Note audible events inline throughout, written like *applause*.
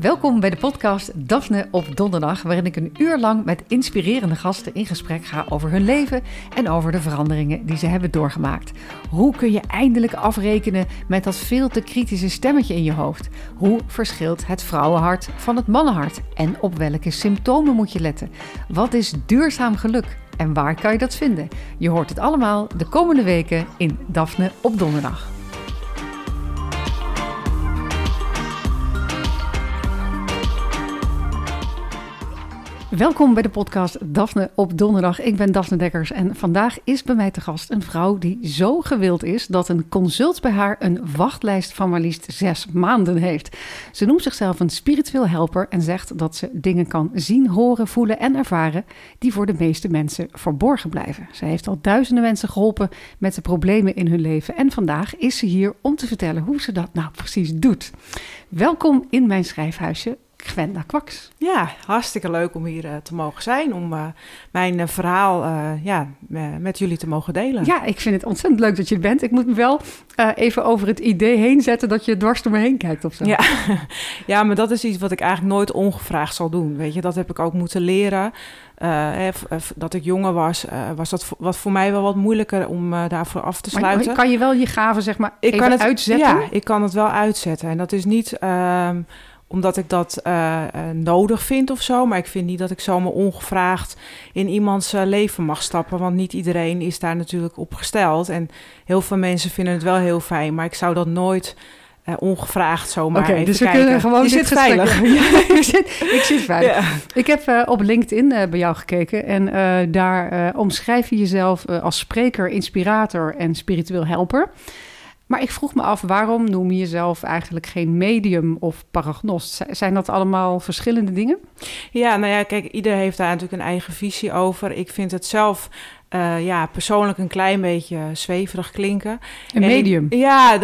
Welkom bij de podcast Daphne op Donderdag, waarin ik een uur lang met inspirerende gasten in gesprek ga over hun leven en over de veranderingen die ze hebben doorgemaakt. Hoe kun je eindelijk afrekenen met dat veel te kritische stemmetje in je hoofd? Hoe verschilt het vrouwenhart van het mannenhart? En op welke symptomen moet je letten? Wat is duurzaam geluk? En waar kan je dat vinden? Je hoort het allemaal de komende weken in Daphne op Donderdag. Welkom bij de podcast Daphne op donderdag. Ik ben Daphne Dekkers en vandaag is bij mij te gast een vrouw die zo gewild is dat een consult bij haar een wachtlijst van maar liefst zes maanden heeft. Ze noemt zichzelf een spiritueel helper en zegt dat ze dingen kan zien, horen, voelen en ervaren die voor de meeste mensen verborgen blijven. Ze heeft al duizenden mensen geholpen met de problemen in hun leven en vandaag is ze hier om te vertellen hoe ze dat nou precies doet. Welkom in mijn schrijfhuisje. Gwenda Kwaks. Ja, hartstikke leuk om hier uh, te mogen zijn, om uh, mijn uh, verhaal ja, met jullie te mogen delen. Ja, ik vind het ontzettend leuk dat je er bent. Ik moet me wel even over het idee heen zetten dat je dwars door me heen kijkt of zo. Ja. *laughs* ja, maar dat is iets wat ik eigenlijk nooit ongevraagd zal doen. Weet je, dat heb ik ook moeten leren. Hè, dat ik jonger was, was dat wat voor mij wel wat moeilijker om daarvoor af te sluiten. Maar kan je wel je gaven zeg maar ik kan het, uitzetten? Ja, ik kan het wel uitzetten. En dat is niet... Ehm, omdat ik dat uh, nodig vind of zo. Maar ik vind niet dat ik zomaar ongevraagd in iemands uh, leven mag stappen. Want niet iedereen is daar natuurlijk op gesteld. En heel veel mensen vinden het wel heel fijn. Maar ik zou dat nooit uh, ongevraagd zomaar okay, dus we kijken. kunnen gewoon Je dit zit veilig. *laughs* ja, ik, zit, ik zit veilig. Ja. Ik heb op LinkedIn bij jou gekeken. En daar omschrijf je jezelf als spreker, inspirator en spiritueel helper. Maar ik vroeg me af, waarom noem je jezelf eigenlijk geen medium of paragnost? Zijn dat allemaal verschillende dingen? Ja, nou ja, kijk, ieder heeft daar natuurlijk een eigen visie over. Ik vind het zelf uh, ja, persoonlijk een klein beetje zweverig klinken. Een en medium? Ik, ja,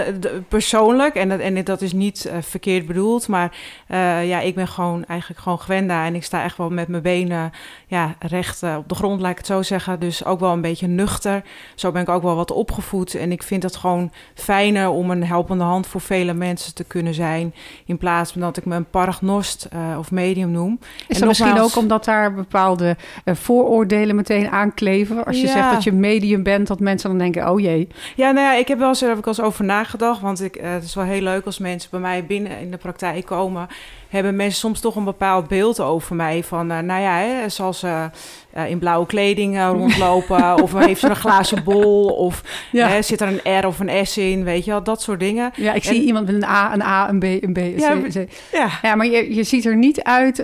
persoonlijk. En dat, en dat is niet uh, verkeerd bedoeld. Maar uh, ja, ik ben gewoon eigenlijk gewoon Gwenda. En ik sta echt wel met mijn benen ja, recht op de grond, laat ik het zo zeggen. Dus ook wel een beetje nuchter. Zo ben ik ook wel wat opgevoed. En ik vind het gewoon fijner om een helpende hand voor vele mensen te kunnen zijn. In plaats van dat ik me een paragnost of medium noem. Is dat misschien ook omdat daar bepaalde vooroordelen meteen aankleven? Als je ja. zegt dat je medium bent, dat mensen dan denken, oh jee. Ja, nou ja, ik heb wel eens, daar heb ik wel eens over nagedacht. Want ik, uh, het is wel heel leuk als mensen bij mij binnen in de praktijk komen. Hebben mensen soms toch een bepaald beeld over mij. Van, uh, nou ja, hè, zal ze uh, in blauwe kleding *laughs* rondlopen? of heeft ze een glazen bol? Of ja. hè, zit er een R of een S in? Weet je wel, dat soort dingen. Ja, ik en, zie iemand met een A, een A, een B, een B, een ja, C, C. Ja. ja, maar je, je ziet er niet uit...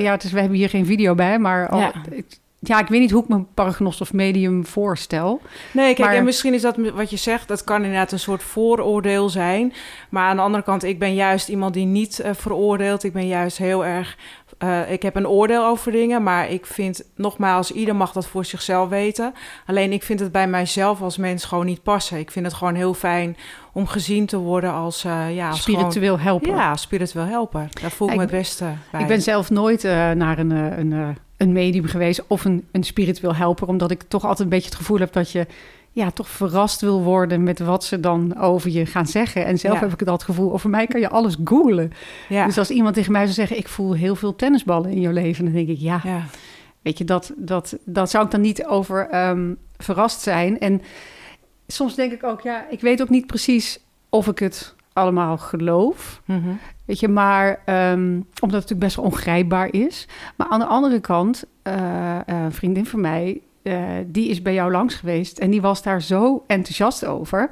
ja, dus we hebben hier geen video bij, maar... Oh, ja. Ja, ik weet niet hoe ik me paragnost of medium voorstel. Nee, kijk, maar... en misschien is dat wat je zegt, dat kan inderdaad een soort vooroordeel zijn. Maar aan de andere kant, ik ben juist iemand die niet uh, veroordeelt. Ik ben juist heel erg. Uh, ik heb een oordeel over dingen, maar ik vind nogmaals, ieder mag dat voor zichzelf weten. Alleen ik vind het bij mijzelf als mens gewoon niet passen. Ik vind het gewoon heel fijn om gezien te worden als uh, ja, als spiritueel gewoon, helper. Ja, spiritueel helper. Daar voel ik me het beste bij. Ik ben zelf nooit uh, naar een, een een medium geweest of een, een spiritueel helper. Omdat ik toch altijd een beetje het gevoel heb dat je ja, toch verrast wil worden met wat ze dan over je gaan zeggen. En zelf ja. heb ik dat gevoel, over mij kan je alles googlen. Ja. Dus als iemand tegen mij zou zeggen, ik voel heel veel tennisballen in jouw leven, dan denk ik, ja, ja. weet je, dat, dat, dat zou ik dan niet over um, verrast zijn. En soms denk ik ook, ja, ik weet ook niet precies of ik het allemaal geloof. Mm -hmm. Weet je, maar um, omdat het natuurlijk best wel ongrijpbaar is. Maar aan de andere kant, uh, uh, een vriendin van mij, uh, die is bij jou langs geweest en die was daar zo enthousiast over.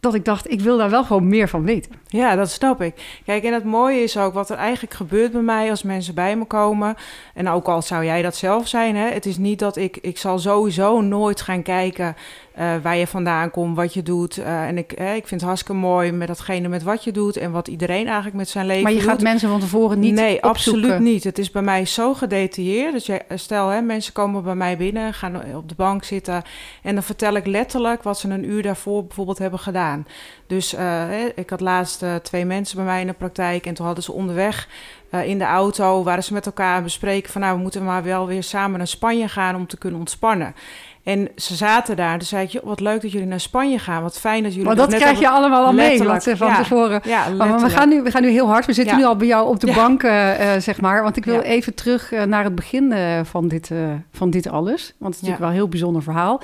Dat ik dacht, ik wil daar wel gewoon meer van weten. Ja, dat snap ik. Kijk, en het mooie is ook wat er eigenlijk gebeurt bij mij als mensen bij me komen. En ook al zou jij dat zelf zijn, hè, het is niet dat ik, ik zal sowieso nooit gaan kijken uh, waar je vandaan komt, wat je doet. Uh, en ik, eh, ik vind het hartstikke mooi met datgene met wat je doet en wat iedereen eigenlijk met zijn leven Maar je doet. gaat mensen van tevoren niet Nee, opzoeken. absoluut niet. Het is bij mij zo gedetailleerd. Dus je, stel, hè, mensen komen bij mij binnen, gaan op de bank zitten en dan vertel ik letterlijk wat ze een uur daarvoor bijvoorbeeld hebben gedaan. Dus ik had laatst twee mensen bij mij in de praktijk en toen hadden ze onderweg uh, in de auto waren ze met elkaar bespreken van nou we moeten maar wel weer samen naar Spanje gaan om te kunnen ontspannen. En ze zaten daar. Toen zei ik, wat leuk dat jullie naar Spanje gaan. Wat fijn dat jullie... Maar dat krijg je allemaal al mee, ze van ja, tevoren... Ja, maar we gaan, nu, we gaan nu heel hard. We zitten nu al bij jou op de bank, uh, zeg maar. Want ik wil even terug naar het begin uh, van, dit, van dit alles. Want het is natuurlijk wel een heel bijzonder verhaal.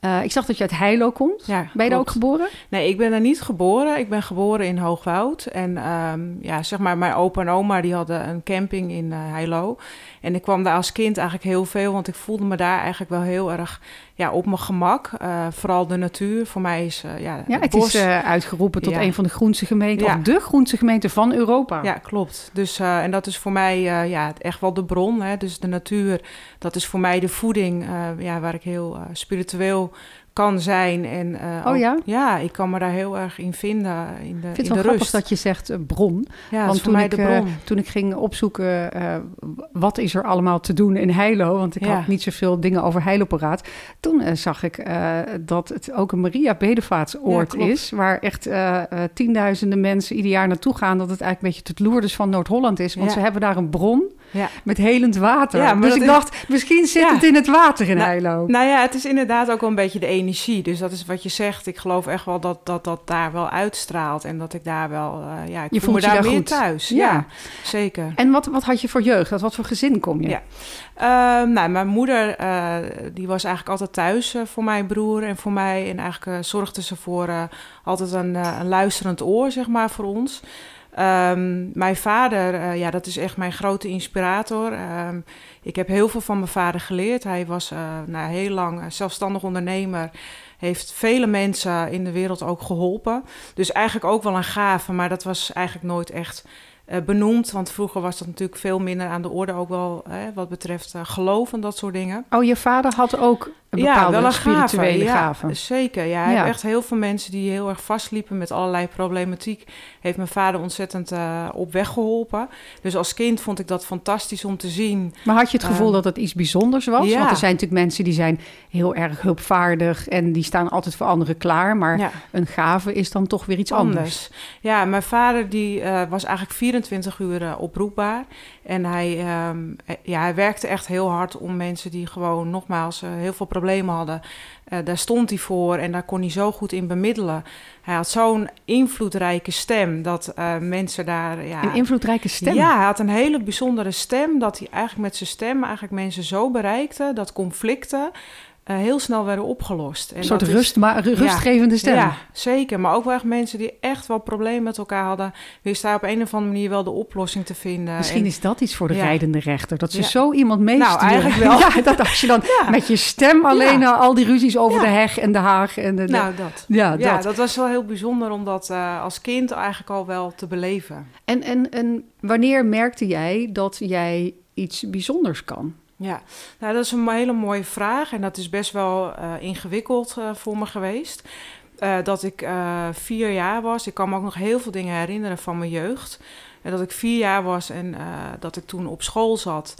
Uh, ik zag dat je uit Heilo komt. Ja, ben je daar ook geboren? Nee, ik ben daar niet geboren. Ik ben geboren in Hoogwoud. En um, ja, zeg maar, mijn opa en oma die hadden een camping in uh, Heilo. En ik kwam daar als kind eigenlijk heel veel, want ik voelde me daar eigenlijk wel heel erg ja, op mijn gemak. Uh, vooral de natuur. Voor mij is uh, ja, ja, het, bos. is uh, uitgeroepen tot ja. een van de groenste gemeenten, ja. of de groenste gemeente van Europa. Ja, klopt. Dus, en dat is voor mij ja, echt wel de bron. Hè. Dus de natuur, dat is voor mij de voeding ja, waar ik heel spiritueel kan zijn. En, uh, oh ja? Ook, ja, ik kan me daar heel erg in vinden. In de, ik vind in het wel grappig dat je zegt uh, bron. Ja, want toen ik, de bron. Uh, toen ik ging opzoeken wat is er allemaal te doen in Heilo... want ik ja. had niet zoveel dingen over Heilo paraat... toen zag ik dat het ook een Maria Bedevaartsoord ja, is... waar echt tienduizenden mensen ieder jaar naartoe gaan... dat het eigenlijk een beetje het Lourdes van Noord-Holland is. Want ze hebben daar een bron met helend water. dus ik is... dacht, misschien zit het in het water in nou, Heilo. Nou ja, het is inderdaad ook wel een beetje de energie. Dus dat is wat je zegt. Ik geloof echt wel dat dat, dat daar wel uitstraalt. En dat ik daar wel, uh, ja, ik je voel me je daar, daar meer goed. thuis. Ja. Ja, zeker. En wat, wat had je voor jeugd? Uit wat voor gezin kom je? Ja. Uh, nou, mijn moeder, uh, die was eigenlijk altijd thuis uh, voor mijn broer en voor mij. En eigenlijk zorgde ze voor altijd een, een luisterend oor, zeg maar, voor ons. Um, mijn vader, uh, ja, dat is echt mijn grote inspirator. Um, ik heb heel veel van mijn vader geleerd. Hij was uh, heel lang zelfstandig ondernemer. Heeft vele mensen in de wereld ook geholpen. Dus eigenlijk ook wel een gave, maar dat was eigenlijk nooit echt benoemd. Want vroeger was dat natuurlijk veel minder aan de orde, ook wel hè, wat betreft geloof en dat soort dingen. Oh, je vader had ook een bepaalde ja, wel een spirituele gave. Ja, zeker. Ja, heeft echt heel veel mensen die heel erg vastliepen met allerlei problematiek. Heeft mijn vader ontzettend uh, op weg geholpen. Dus als kind vond ik dat fantastisch om te zien. Maar had je het gevoel dat het iets bijzonders was? Ja. Want er zijn natuurlijk mensen die zijn heel erg hulpvaardig en die staan altijd voor anderen klaar. Maar een gave is dan toch weer iets anders. anders. Ja, mijn vader die uh, was eigenlijk 24 uur oproepbaar. En hij, um, ja, hij werkte echt heel hard om mensen die gewoon nogmaals heel veel problemen hadden. Uh, daar stond hij voor en daar kon hij zo goed in bemiddelen. Hij had zo'n invloedrijke stem dat uh, mensen daar. Ja, een invloedrijke stem? Ja, hij had een hele bijzondere stem. Dat hij eigenlijk met zijn stem eigenlijk mensen zo bereikte dat conflicten. Uh, heel snel werden opgelost. En een soort rust, maar, rustgevende ja, stem. Ja, zeker. Maar ook wel echt mensen die echt wel problemen met elkaar hadden. wisten daar op een of andere manier wel de oplossing te vinden. Misschien en, is dat iets voor de ja. rijdende rechter. Dat ze Ja. zo iemand meesturen. Nou, eigenlijk wel. *laughs* ja, dat als je dan Ja. met je stem alleen Ja. al die ruzies over Ja. de heg en de haag. En de, de- Nou, dat. ja, Ja, dat. dat. was wel heel bijzonder om dat eh, als kind eigenlijk al wel te beleven. En, en, en wanneer merkte jij dat jij iets bijzonders kan? Ja, nou, dat is een hele mooie vraag en dat is best wel eh, ingewikkeld eh, voor me geweest. Eh, dat ik vier jaar was. Ik kan me ook nog heel veel dingen herinneren van mijn jeugd. En dat ik vier jaar was en dat ik toen op school zat.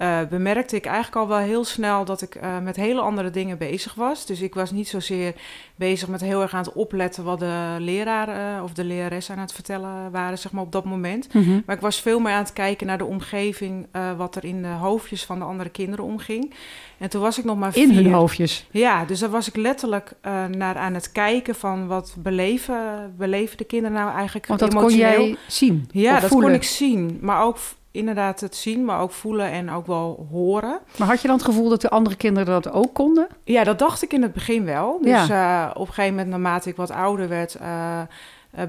Eh, bemerkte ik eigenlijk al wel heel snel dat ik eh, met hele andere dingen bezig was. Dus ik was niet zozeer bezig met heel erg aan het opletten wat de leraar eh, of de lerares aan het vertellen waren, zeg maar op dat moment. Maar ik was veel meer aan het kijken naar de omgeving, wat er in de hoofdjes van de andere kinderen omging. En toen was ik nog maar In vier. hun hoofdjes. Ja, dus daar was ik letterlijk naar aan het kijken van wat beleven, beleven de kinderen nou eigenlijk Want dat kon emotioneel. jij zien. Ja, dat voelen. kon ik zien. Maar ook inderdaad het zien, maar ook voelen en ook wel horen. Maar had je dan het gevoel dat de andere kinderen dat ook konden? Ja, dat dacht ik in het begin wel. Dus eh, op een gegeven moment, naarmate ik wat ouder werd, eh, eh,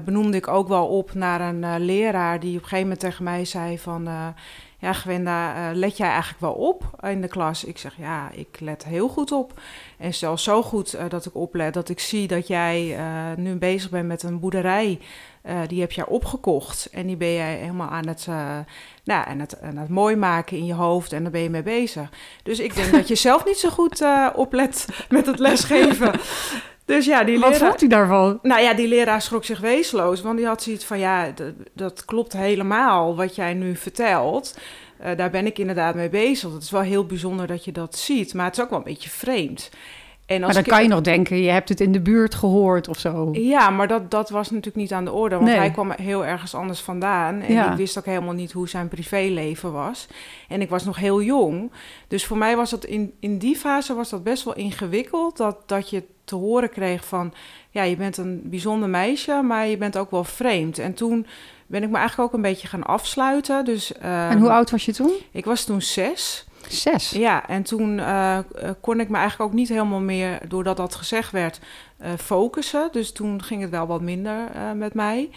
benoemde ik ook wel op naar een leraar die op een gegeven moment tegen mij zei van... ja, Gwenda, let jij eigenlijk wel op in de klas? Ik zeg, ja, ik let heel goed op. En zelfs zo goed dat ik oplet dat ik zie dat jij nu bezig bent met een boerderij. Eh, die heb jij opgekocht en die ben jij helemaal aan het, eh, nou, aan, het, aan het mooi maken in je hoofd en daar ben je mee bezig. Dus ik denk dat je *laughs* zelf niet zo goed eh, oplet met het lesgeven. Dus ja, die Wat leraar... vond u daarvan? Nou ja, die leraar schrok zich weesloos, want die had zoiets van, ja, dat, klopt helemaal wat jij nu vertelt. Daar ben ik inderdaad mee bezig. Het is wel heel bijzonder dat je dat ziet, maar het is ook wel een beetje vreemd. En maar dan kan je nog denken, je hebt het in de buurt gehoord of zo. Ja, maar dat, dat was natuurlijk niet aan de orde. Want hij kwam heel ergens anders vandaan. En ik wist ook helemaal niet hoe zijn privéleven was. En ik was nog heel jong. Dus voor mij was dat in, in die fase was dat best wel ingewikkeld. Dat, dat je te horen kreeg van... Ja, je bent een bijzonder meisje, maar je bent ook wel vreemd. En toen ben ik me eigenlijk ook een beetje gaan afsluiten. Dus, en hoe ehm, oud was je toen? Ik was toen zes. Zes? Ja, en toen uh, kon ik me eigenlijk ook niet helemaal meer, doordat dat gezegd werd, uh, focussen. Dus toen ging het wel wat minder met mij.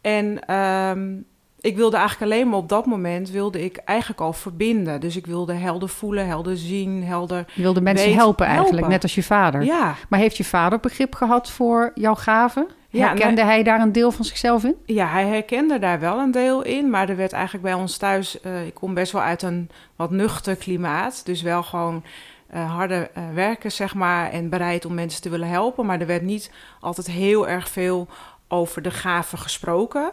En um, ik wilde eigenlijk alleen maar op dat moment, wilde ik eigenlijk al verbinden. Dus ik wilde helder voelen, helder zien, helder Je wilde mensen helpen eigenlijk, net als je vader. Ja. Maar heeft je vader begrip gehad voor jouw gaven? Ja, herkende hij daar een deel van zichzelf in? Ja, hij herkende daar wel een deel in. Maar er werd eigenlijk bij ons thuis... Uh, ik kom best wel uit een wat nuchter klimaat. Dus wel gewoon uh, harde uh, werken, zeg maar. En bereid om mensen te willen helpen. Maar er werd niet altijd heel erg veel over de gaven gesproken.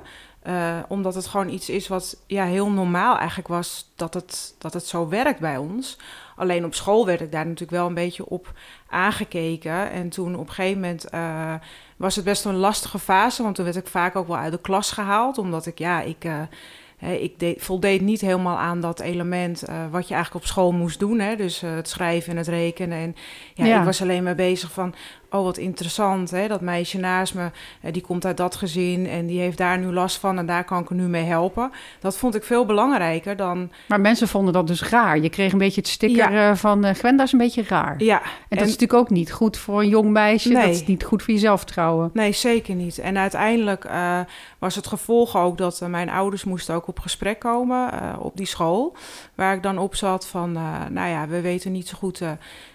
Omdat het gewoon iets is wat ja, heel normaal eigenlijk was... dat het, dat het zo werkt bij ons... Alleen op school werd ik daar natuurlijk wel een beetje op aangekeken. En toen op een gegeven moment uh, was het best een lastige fase. Want toen werd ik vaak ook wel uit de klas gehaald. Omdat ik, ja, ik, uh, ik deed, voldeed niet helemaal aan dat element wat je eigenlijk op school moest doen. Hè? Dus het schrijven en het rekenen. En ja, ja, ik was alleen maar bezig van, oh wat interessant, hè? dat meisje naast me, eh, die komt uit dat gezin en die heeft daar nu last van en daar kan ik er nu mee helpen. Dat vond ik veel belangrijker dan... Maar mensen vonden dat dus raar. Je kreeg een beetje het sticker ja. Eh, van uh, Gwenda is een beetje raar. Ja. En, dat is natuurlijk ook niet goed voor een jong meisje. Nee. Dat is niet goed voor je zelfvertrouwen. Nee, zeker niet. En uiteindelijk uh, was het gevolg ook dat mijn ouders moesten ook op gesprek komen op die school. Waar ik dan op zat van, nou ja, we weten niet zo goed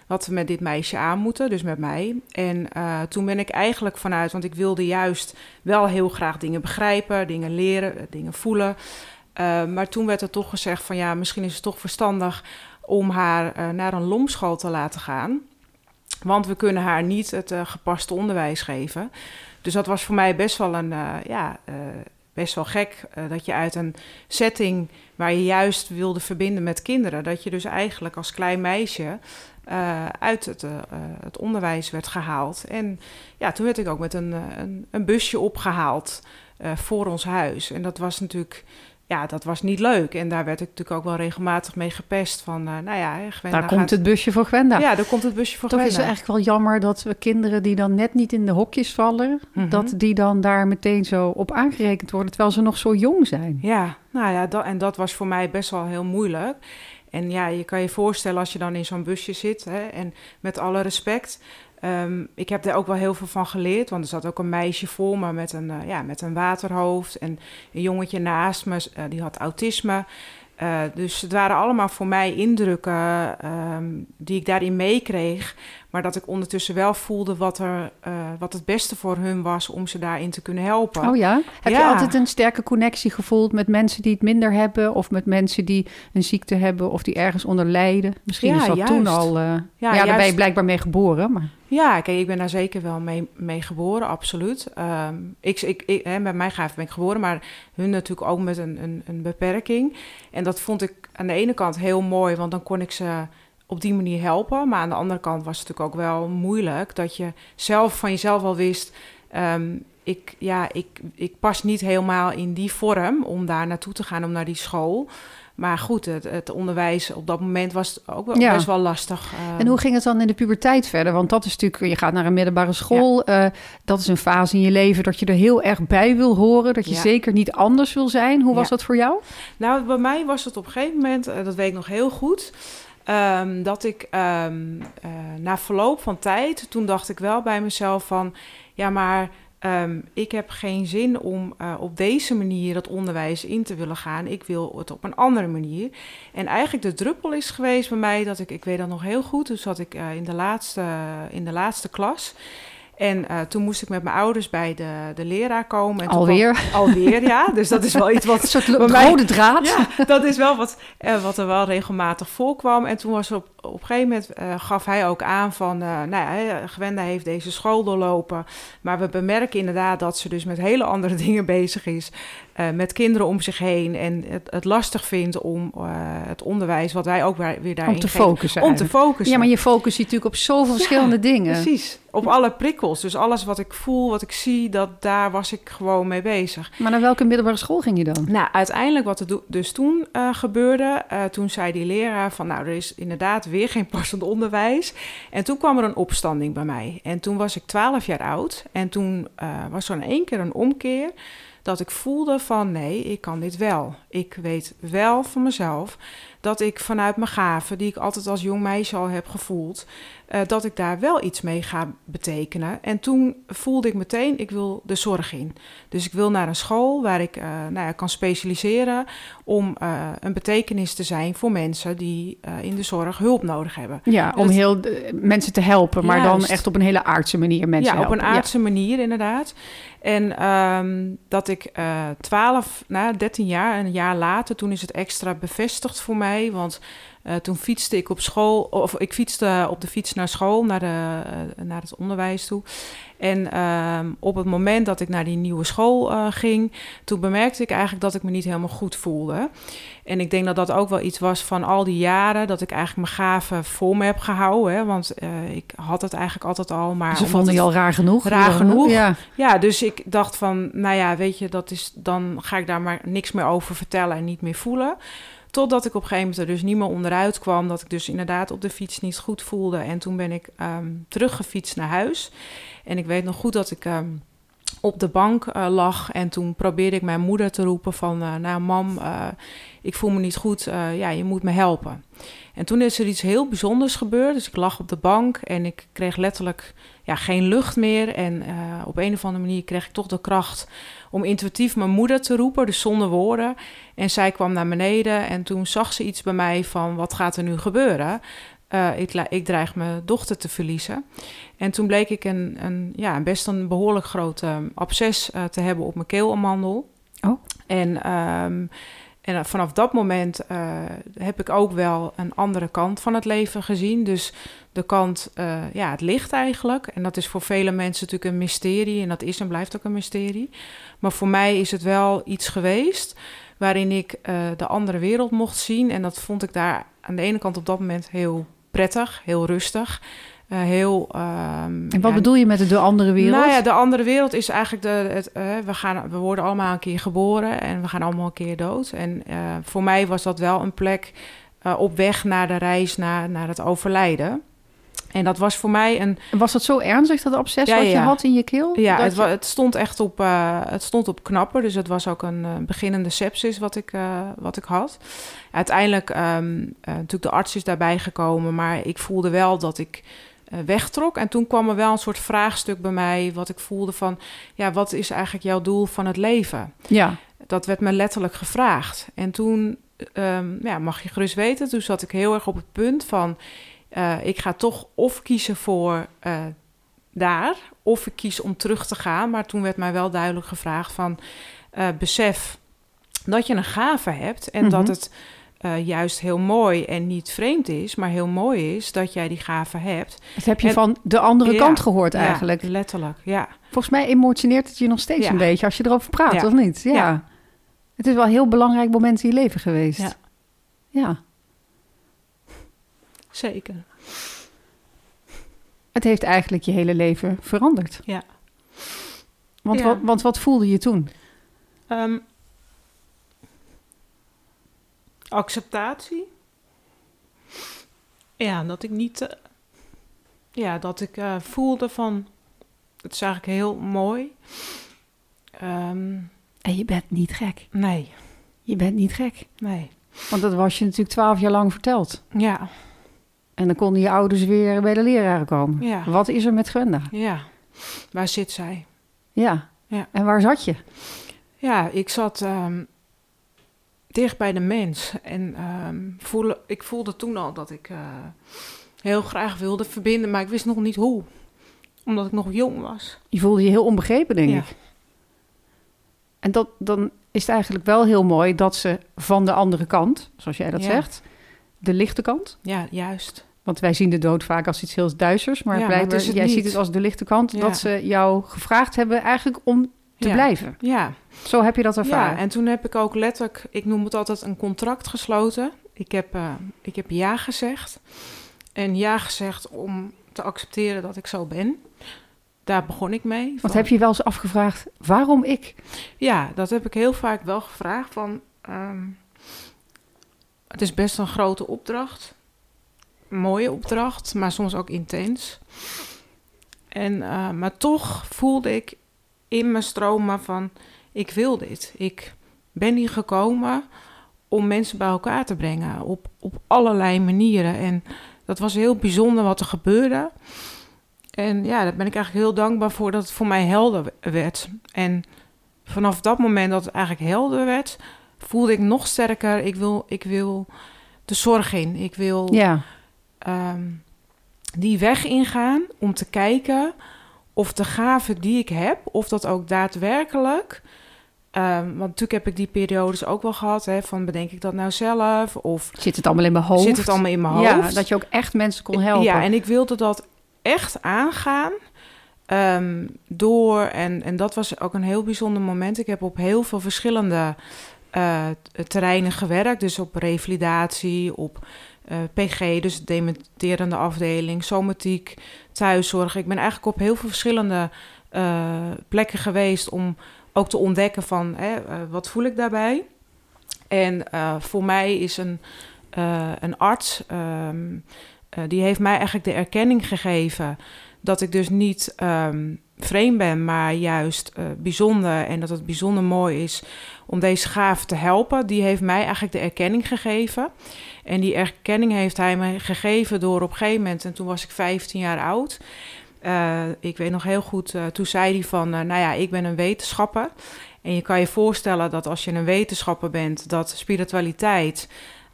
wat we met dit meisje aan moeten, dus met mij. En uh, toen ben ik eigenlijk vanuit, want ik wilde juist wel heel graag dingen begrijpen, dingen leren, eh, dingen voelen. Uh, maar toen werd er toch gezegd van ja, misschien is het toch verstandig om haar naar een lomschool te laten gaan. Want we kunnen haar niet het gepaste onderwijs geven. Dus dat was voor mij best wel een, ja, best wel gek. dat je uit een setting waar je juist wilde verbinden met kinderen, dat je dus eigenlijk als klein meisje uh, uit het, uh, het, onderwijs werd gehaald. En ja, toen werd ik ook met een, een, een busje opgehaald uh, voor ons huis. En dat was natuurlijk, ja, dat was niet leuk. En daar werd ik natuurlijk ook wel regelmatig mee gepest van, nou ja, Gwenda Daar komt het busje voor Gwenda. Ja, daar komt het busje voor Toch Gwenda. is het eigenlijk wel jammer dat we kinderen die dan net niet in de hokjes vallen, mm -hmm. dat die dan daar meteen zo op aangerekend worden, terwijl ze nog zo jong zijn. Ja, nou ja, dat, en dat was voor mij best wel heel moeilijk. En ja, je kan je voorstellen als je dan in zo'n busje zit. Hè, en met alle respect. Um, ik heb daar ook wel heel veel van geleerd. Want er zat ook een meisje voor me met een, uh, ja, met een waterhoofd. En een jongetje naast me, uh, die had autisme. Uh, dus het waren allemaal voor mij indrukken um, die ik daarin meekreeg. Maar dat ik ondertussen wel voelde wat, er, uh, wat het beste voor hun was om ze daarin te kunnen helpen. Oh ja? Heb ja. je altijd een sterke connectie gevoeld met mensen die het minder hebben? Of met mensen die een ziekte hebben of die ergens onder lijden? Misschien ja, is dat juist. toen al... Uh, ja, ja daar ben je blijkbaar mee geboren. Maar... Ja, kijk, ik ben daar zeker wel mee, mee geboren, absoluut. Um, ik, ik, ik, hè, met mijn gaaf ben ik geboren, maar hun natuurlijk ook met een, een, een beperking. En dat vond ik aan de ene kant heel mooi, want dan kon ik ze op die manier helpen. Maar aan de andere kant was het natuurlijk ook wel moeilijk dat je zelf van jezelf al wist. Um, ik, ja, ik, ik pas niet helemaal in die vorm om daar naartoe te gaan, om naar die school. Maar goed, het, het onderwijs op dat moment was ook wel ja. best wel lastig. Uh... En hoe ging het dan in de puberteit verder? Want dat is natuurlijk, je gaat naar een middelbare school. Ja. Uh, dat is een fase in je leven dat je er heel erg bij wil horen. Dat je ja. zeker niet anders wil zijn. Hoe was dat voor jou? Nou, bij mij was het op een gegeven moment, uh, dat weet ik nog heel goed. Um, dat ik um, uh, na verloop van tijd, toen dacht ik wel bij mezelf van, ja, maar um, ik heb geen zin om uh, op deze manier het onderwijs in te willen gaan. Ik wil het op een andere manier. En eigenlijk de druppel is geweest bij mij dat ik, ik weet dat nog heel goed, dus zat ik uh, in, de laatste, in de laatste klas. En uh, toen moest ik met mijn ouders bij de, de leraar komen. En alweer? Kwam, *laughs* alweer, ja. Dus dat is wel iets wat... *laughs* Een soort rode draad. Ja, dat is wel wat, uh, wat er wel regelmatig voorkwam. En toen was op, op een gegeven moment uh, gaf hij ook aan van... nou ja, Gwenda heeft deze school doorlopen. Maar we bemerken inderdaad dat ze dus met hele andere *laughs* dingen bezig is. Uh, met kinderen om zich heen en het, het lastig vindt om uh, het onderwijs, wat wij ook weer, daarin Om te focussen. Om te focussen. Ja, maar je focust je natuurlijk op zoveel verschillende dingen. Precies. Op alle prikkels. Dus alles wat ik voel, wat ik zie, dat daar was ik gewoon mee bezig. Maar naar welke middelbare school ging je dan? Nou, uiteindelijk wat er dus toen uh, gebeurde, toen zei die leraar van, nou, er is inderdaad weer geen passend onderwijs. En toen kwam er een opstanding bij mij. En toen was ik 12 jaar oud. En toen was er in één keer een omkeer dat ik voelde van nee, ik kan dit wel. Ik weet wel van mezelf dat ik vanuit mijn gaven, die ik altijd als jong meisje al heb gevoeld, uh, dat ik daar wel iets mee ga betekenen. En toen voelde ik meteen, ik wil de zorg in. Dus ik wil naar een school waar ik uh, nou ja, kan specialiseren om uh, een betekenis te zijn voor mensen die in de zorg hulp nodig hebben. Ja, om heel mensen te helpen, maar dan echt op een hele aardse manier mensen ja, helpen. op een aardse ja. manier inderdaad. En um, dat ik 12, nou 13 jaar, een jaar later, toen is het extra bevestigd voor mij, want uh, toen fietste ik op school, of ik fietste op de fiets naar school, naar, de, uh, naar het onderwijs toe. En uh, op het moment dat ik naar die nieuwe school uh, ging, toen bemerkte ik eigenlijk dat ik me niet helemaal goed voelde. En ik denk dat dat ook wel iets was van al die jaren, dat ik eigenlijk mijn gaven voor me heb gehouden. Hè, want ik had het eigenlijk altijd al. Maar Ze vonden je al raar genoeg? Raar genoeg. Ja. ja, dus ik dacht van, nou ja, weet je, dat is, dan ga ik daar maar niks meer over vertellen en niet meer voelen. Totdat ik op een gegeven moment er dus niet meer onderuit kwam. Dat ik dus inderdaad op de fiets niet goed voelde. En toen ben ik um, teruggefietst naar huis. En ik weet nog goed dat ik um, op de bank uh, lag. En toen probeerde ik mijn moeder te roepen van... Uh, nou mam, uh, ik voel me niet goed. ja, je moet me helpen. En toen is er iets heel bijzonders gebeurd. Dus ik lag op de bank en ik kreeg letterlijk ja, geen lucht meer. En uh, op een of andere manier kreeg ik toch de kracht om intuïtief mijn moeder te roepen, dus zonder woorden. En zij kwam naar beneden en toen zag ze iets bij mij van wat gaat er nu gebeuren? Uh, ik, ik, dreig mijn dochter te verliezen. En toen bleek ik een, een ja, best een behoorlijk groot um, absces uh, te hebben op mijn keelamandel. Oh. En um, en vanaf dat moment uh, heb ik ook wel een andere kant van het leven gezien. Dus de kant, uh, ja, het licht eigenlijk. En dat is voor vele mensen natuurlijk een mysterie. En dat is en blijft ook een mysterie. Maar voor mij is het wel iets geweest waarin ik de andere wereld mocht zien. En dat vond ik daar aan de ene kant op dat moment heel prettig, heel rustig. Uh, heel. Um, en wat ja, bedoel je met de, de andere wereld? Nou ja, de andere wereld is eigenlijk de. Het, uh, we, gaan, we worden allemaal een keer geboren en we gaan allemaal een keer dood. En uh, voor mij was dat wel een plek op weg naar de reis naar, naar het overlijden. En dat was voor mij een. Was dat zo ernstig, dat obsessie ja, wat je had in je keel? Ja, het, je... het, stond echt op, het stond op knappen. Dus het was ook een beginnende sepsis wat ik, wat ik had. Uiteindelijk, um, natuurlijk de arts is daarbij gekomen, maar ik voelde wel dat ik uh, wegtrok. En toen kwam er wel een soort vraagstuk bij mij, wat ik voelde van, ja, wat is eigenlijk jouw doel van het leven? Ja. Dat werd me letterlijk gevraagd. En toen, um, ja, mag je gerust weten, toen zat ik heel erg op het punt van, uh, ik ga toch of kiezen voor uh, daar, of ik kies om terug te gaan. Maar toen werd mij wel duidelijk gevraagd van, besef dat je een gave hebt en mm -hmm. dat het uh, juist heel mooi en niet vreemd is, maar heel mooi is dat jij die gave hebt. Dat heb je en, van de andere ja, kant gehoord eigenlijk. Ja, letterlijk, ja. Volgens mij emotioneert het je nog steeds ja. een beetje als je erover praat, of niet? Ja. Het is wel een heel belangrijk moment in je leven geweest. Ja. Ja. Zeker. Het heeft eigenlijk je hele leven veranderd. Ja. Want, Wat, want wat voelde je toen? Um, acceptatie. Ja, dat ik niet. Uh, ja, dat ik uh, voelde van. Het is eigenlijk heel mooi. Um, en je bent niet gek. Nee. Je bent niet gek. Nee. Want dat was je natuurlijk twaalf jaar lang verteld. Ja. En dan konden je ouders weer bij de leraren komen. Ja. Wat is er met Gwenda? Ja. Waar zit zij? Ja. ja. En waar zat je? Ja, ik zat. Um, dicht bij de mens. En um, voelde, ik voelde toen al dat ik uh, heel graag wilde verbinden, maar ik wist nog niet hoe. Omdat ik nog jong was. Je voelde je heel onbegrepen, denk ja. ik. En dat, dan is het eigenlijk wel heel mooi dat ze van de andere kant, zoals jij dat ja. zegt, de lichte kant. Ja, juist. Want wij zien de dood vaak als iets heel duisters, maar ja, blijkbaar, maar het jij niet. ziet het als de lichte kant. Dat ze jou gevraagd hebben eigenlijk om te blijven. Ja. Zo heb je dat ervaren. Ja, en toen heb ik ook letterlijk, ik noem het altijd een contract gesloten. Ik heb, uh, ik heb ja gezegd. En ja gezegd om te accepteren dat ik zo ben. Daar begon ik mee. Wat heb je wel eens afgevraagd? Waarom ik? Ja, dat heb ik heel vaak wel gevraagd. Van, um, het is best een grote opdracht. Een mooie opdracht, maar soms ook intens. En, uh, maar toch voelde ik in mijn stromen van... ik wil dit. Ik ben hier gekomen om mensen bij elkaar te brengen. Op, op allerlei manieren. En dat was heel bijzonder wat er gebeurde. En ja, daar ben ik eigenlijk heel dankbaar voor dat het voor mij helder werd. En vanaf dat moment dat het eigenlijk helder werd, voelde ik nog sterker. Ik wil, ik wil de zorg in. Ik wil ja. Ehm, die weg ingaan om te kijken of de gaven die ik heb, of dat ook daadwerkelijk. Um, want natuurlijk heb ik die periodes ook wel gehad. Hè, van bedenk ik dat nou zelf? Of zit het allemaal in mijn hoofd? Zit het allemaal in mijn hoofd? Ja, dat je ook echt mensen kon helpen. Ja, en ik wilde dat echt aangaan. Ehm, door, en, en dat was ook een heel bijzonder moment. Ik heb op heel veel verschillende uh, terreinen gewerkt. Dus op revalidatie, op eh, PG, dus dementerende afdeling, somatiek, thuiszorg. Ik ben eigenlijk op heel veel verschillende uh, plekken geweest om ook te ontdekken van hè, wat voel ik daarbij. En voor mij is een, een arts, um, die heeft mij eigenlijk de erkenning gegeven dat ik dus niet um, vreemd ben, maar juist uh, bijzonder. En dat het bijzonder mooi is om deze gave te helpen. Die heeft mij eigenlijk de erkenning gegeven. En die erkenning heeft hij me gegeven door op een gegeven moment, en toen was ik 15 jaar oud. Uh, ik weet nog heel goed, uh, toen zei hij van, nou ja, ik ben een wetenschapper. En je kan je voorstellen dat als je een wetenschapper bent, dat spiritualiteit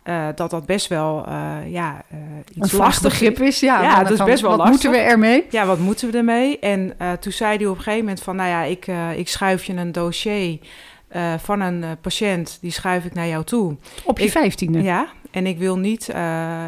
uh, dat dat best wel uh, ja, uh, iets een lastig begrip is. Ja, ja dat is best wel wat lastig. moeten we ermee? Ja, wat moeten we ermee? En toen zei hij op een gegeven moment van... nou ja, ik, ik schuif je een dossier van een patiënt... die schuif ik naar jou toe. Op je vijftiende? Ja, en ik wil, niet,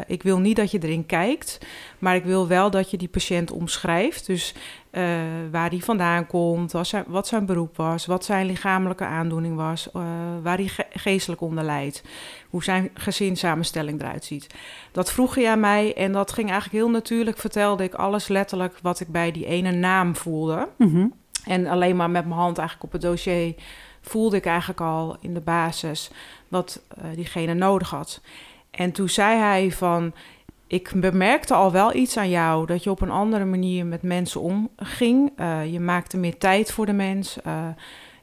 ik wil niet dat je erin kijkt, maar ik wil wel dat je die patiënt omschrijft. Dus uh, waar hij vandaan komt, wat zijn, wat zijn beroep was, wat zijn lichamelijke aandoening was, uh, waar hij ge geestelijk onder leidt, hoe zijn gezinssamenstelling eruit ziet. Dat vroeg hij aan mij en dat ging eigenlijk heel natuurlijk. Vertelde ik alles letterlijk wat ik bij die ene naam voelde. Mm -hmm. En alleen maar met mijn hand eigenlijk op het dossier voelde ik eigenlijk al in de basis wat diegene nodig had. En toen zei hij van, ik bemerkte al wel iets aan jou, dat je op een andere manier met mensen omging. Uh, je maakte meer tijd voor de mens. Uh,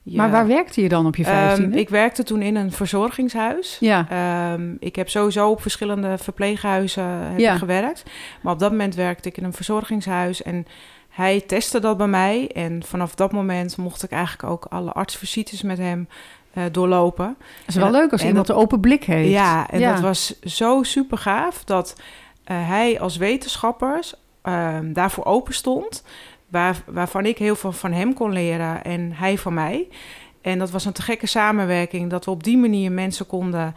je, maar waar werkte je dan op je vijftiende? Um, ik werkte toen in een verzorgingshuis. Ja. Um, ik heb sowieso op verschillende verpleeghuizen heb ja. gewerkt. Maar op dat moment werkte ik in een verzorgingshuis en hij testte dat bij mij. En vanaf dat moment mocht ik eigenlijk ook alle artsvisites met hem uh, doorlopen. Het is wel leuk als iemand een open blik heeft. Ja, en ja. dat was zo super gaaf dat hij als wetenschapper uh, daarvoor open stond. Waar, waarvan ik heel veel van hem kon leren en hij van mij. En dat was een te gekke samenwerking dat we op die manier mensen konden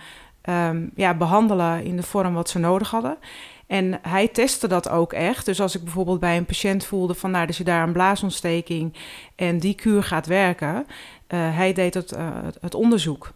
um, ja, behandelen in de vorm wat ze nodig hadden. En hij testte dat ook echt. Dus als ik bijvoorbeeld bij een patiënt voelde van, nou, dus je daar een blaasontsteking en die kuur gaat werken, uh, hij deed het, uh, het, onderzoek.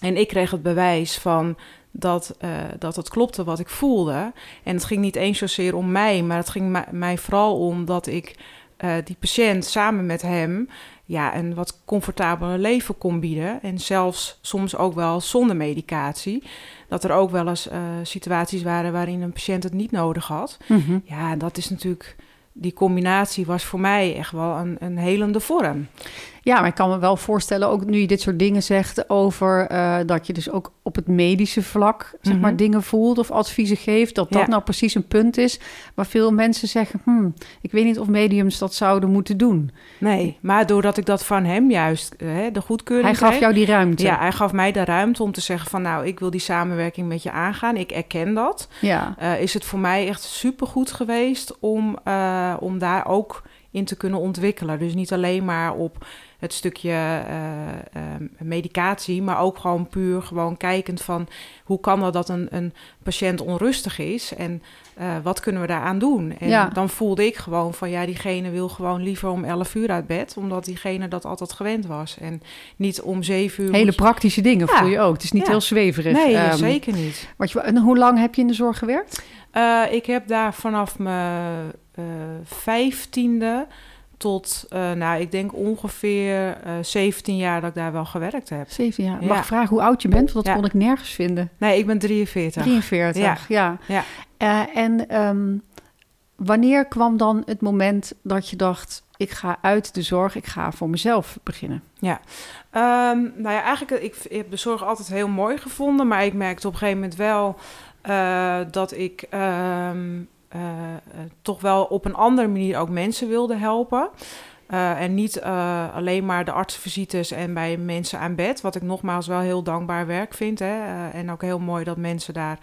En ik kreeg het bewijs van dat, uh, dat het klopte wat ik voelde. En het ging niet eens zozeer om mij, maar het ging mij vooral om dat ik die patiënt samen met hem ja, een wat comfortabeler leven kon bieden. En zelfs soms ook wel zonder medicatie. Dat er ook wel eens situaties waren waarin een patiënt het niet nodig had. Mm -hmm. Ja, dat is natuurlijk die combinatie was voor mij echt wel een, een helende vorm. Ja, maar ik kan me wel voorstellen, ook nu je dit soort dingen zegt over uh, dat je dus ook op het medische vlak, zeg maar, mm -hmm. dingen voelt of adviezen geeft, dat dat ja. nou precies een punt is waar veel mensen zeggen, hmm, ik weet niet of mediums dat zouden moeten doen. Nee, maar doordat ik dat van hem juist, hè, de goedkeuring Hij gaf kreeg, jou die ruimte. Ja, hij gaf mij de ruimte om te zeggen van, nou, ik wil die samenwerking met je aangaan, ik erken dat. Ja. Uh, is het voor mij echt supergoed geweest om, uh, om daar ook in te kunnen ontwikkelen. Dus niet alleen maar op het stukje uh, uh, medicatie, maar ook gewoon puur gewoon kijkend van hoe kan dat dat een, een patiënt onrustig is en uh, wat kunnen we daaraan doen? En Ja. dan voelde ik gewoon van ja, diegene wil gewoon liever om 11 uur uit bed, omdat diegene dat altijd gewend was. En niet om 7 uur. Hele praktische dingen Ja. voel je ook. Het is niet Ja. heel zweverig. Nee, Ehm, zeker niet. Wat je, en hoe lang heb je in de zorg gewerkt? Eh, ik heb daar vanaf mijn eh, vijftiende tot, eh, nou, ik denk ongeveer eh 17 jaar dat ik daar wel gewerkt heb. 17 jaar. Ja. Mag ik vragen hoe oud je bent? Want dat Ja. kon ik nergens vinden. Nee, ik ben 43. 43, ja. Ja. Eh, en ehm, wanneer kwam dan het moment dat je dacht... ik ga uit de zorg, ik ga voor mezelf beginnen? Ehm, nou ja, eigenlijk, ik, ik heb de zorg altijd heel mooi gevonden, maar ik merkte op een gegeven moment wel eh, dat ik ehm, eh, eh, toch wel op een andere manier ook mensen wilde helpen. Eh, en niet alleen maar de artsvisites en bij mensen aan bed, wat ik nogmaals wel heel dankbaar werk vind. Hè? en ook heel mooi dat mensen daar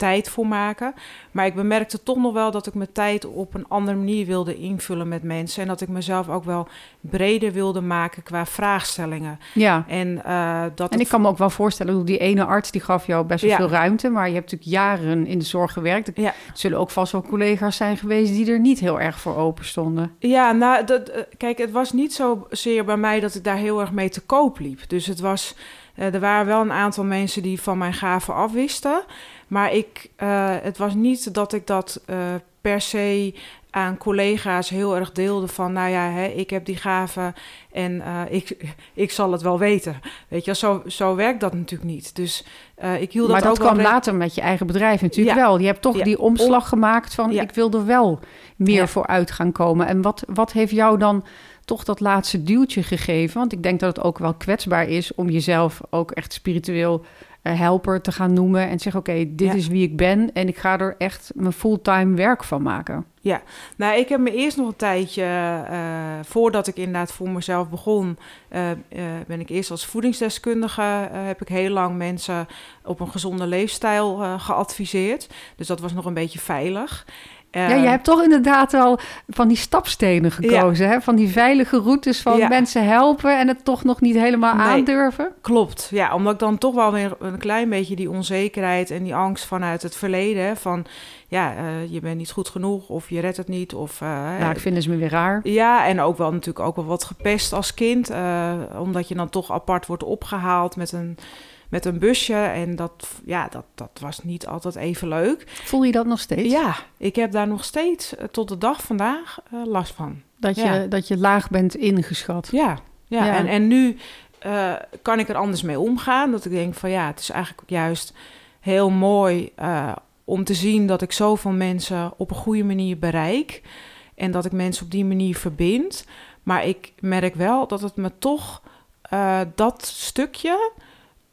tijd voor maken. Maar ik bemerkte toch nog wel dat ik mijn tijd op een andere manier wilde invullen met mensen. En dat ik mezelf ook wel breder wilde maken qua vraagstellingen. Ja. En, eh, dat En ik kan me ook wel voorstellen, hoe die ene arts die gaf jou best wel Ja. veel ruimte, maar je hebt natuurlijk jaren in de zorg gewerkt. Er Ja. zullen ook vast wel collega's zijn geweest die er niet heel erg voor open stonden. Ja, nou, dat, eh, kijk, het was niet zozeer bij mij dat ik daar heel erg mee te koop liep. Dus het was, eh, er waren wel een aantal mensen die van mijn gaven afwisten. Maar ik, eh, het was niet dat ik dat eh, per se aan collega's heel erg deelde van, nou ja, hè, ik heb die gaven en eh, ik, *laughs* ik zal het wel weten. Weet je, zo, zo werkt dat natuurlijk niet. Dus ik hield maar dat, dat ook kwam later met je eigen bedrijf natuurlijk Ja. wel. Je hebt toch Ja. die omslag gemaakt van Ja. ik wil er wel meer voor uit gaan komen. En wat, wat heeft jou dan toch dat laatste duwtje gegeven? Want ik denk dat het ook wel kwetsbaar is om jezelf ook echt spiritueel helper te gaan noemen. En zeggen oké, dit Ja. is wie ik ben en ik ga er echt mijn fulltime werk van maken. Nou, ik heb me eerst nog een tijdje, eh, voordat ik inderdaad voor mezelf begon, eh, eh, ben ik eerst als voedingsdeskundige, eh, heb ik heel lang mensen op een gezonde leefstijl eh, geadviseerd. Dus dat was nog een beetje veilig. Eh, ja, je hebt toch inderdaad wel van die stapstenen gekozen. Hè? Van die veilige routes van Ja. mensen helpen en het toch nog niet helemaal Nee. aandurven. Klopt, ja, omdat ik dan toch wel weer een klein beetje die onzekerheid en die angst vanuit het verleden, van ja, eh, je bent niet goed genoeg of je redt het niet. Of, eh, Ja, ik vind ze me weer raar. Ja, en ook wel natuurlijk ook wel wat gepest als kind. eh, omdat je dan toch apart wordt opgehaald met een, met een busje. En dat, ja, dat, dat was niet altijd even leuk. Voel je dat nog steeds? Ja, ik heb daar nog steeds eh, tot de dag vandaag eh, last van. Dat, je, Ja. dat je laag bent ingeschat. Ja, ja. Ja. En, en nu eh, kan ik er anders mee omgaan. Dat ik denk van ja, het is eigenlijk juist heel mooi om te zien dat ik zoveel mensen op een goede manier bereik. En dat ik mensen op die manier verbind. Maar ik merk wel dat het me toch dat stukje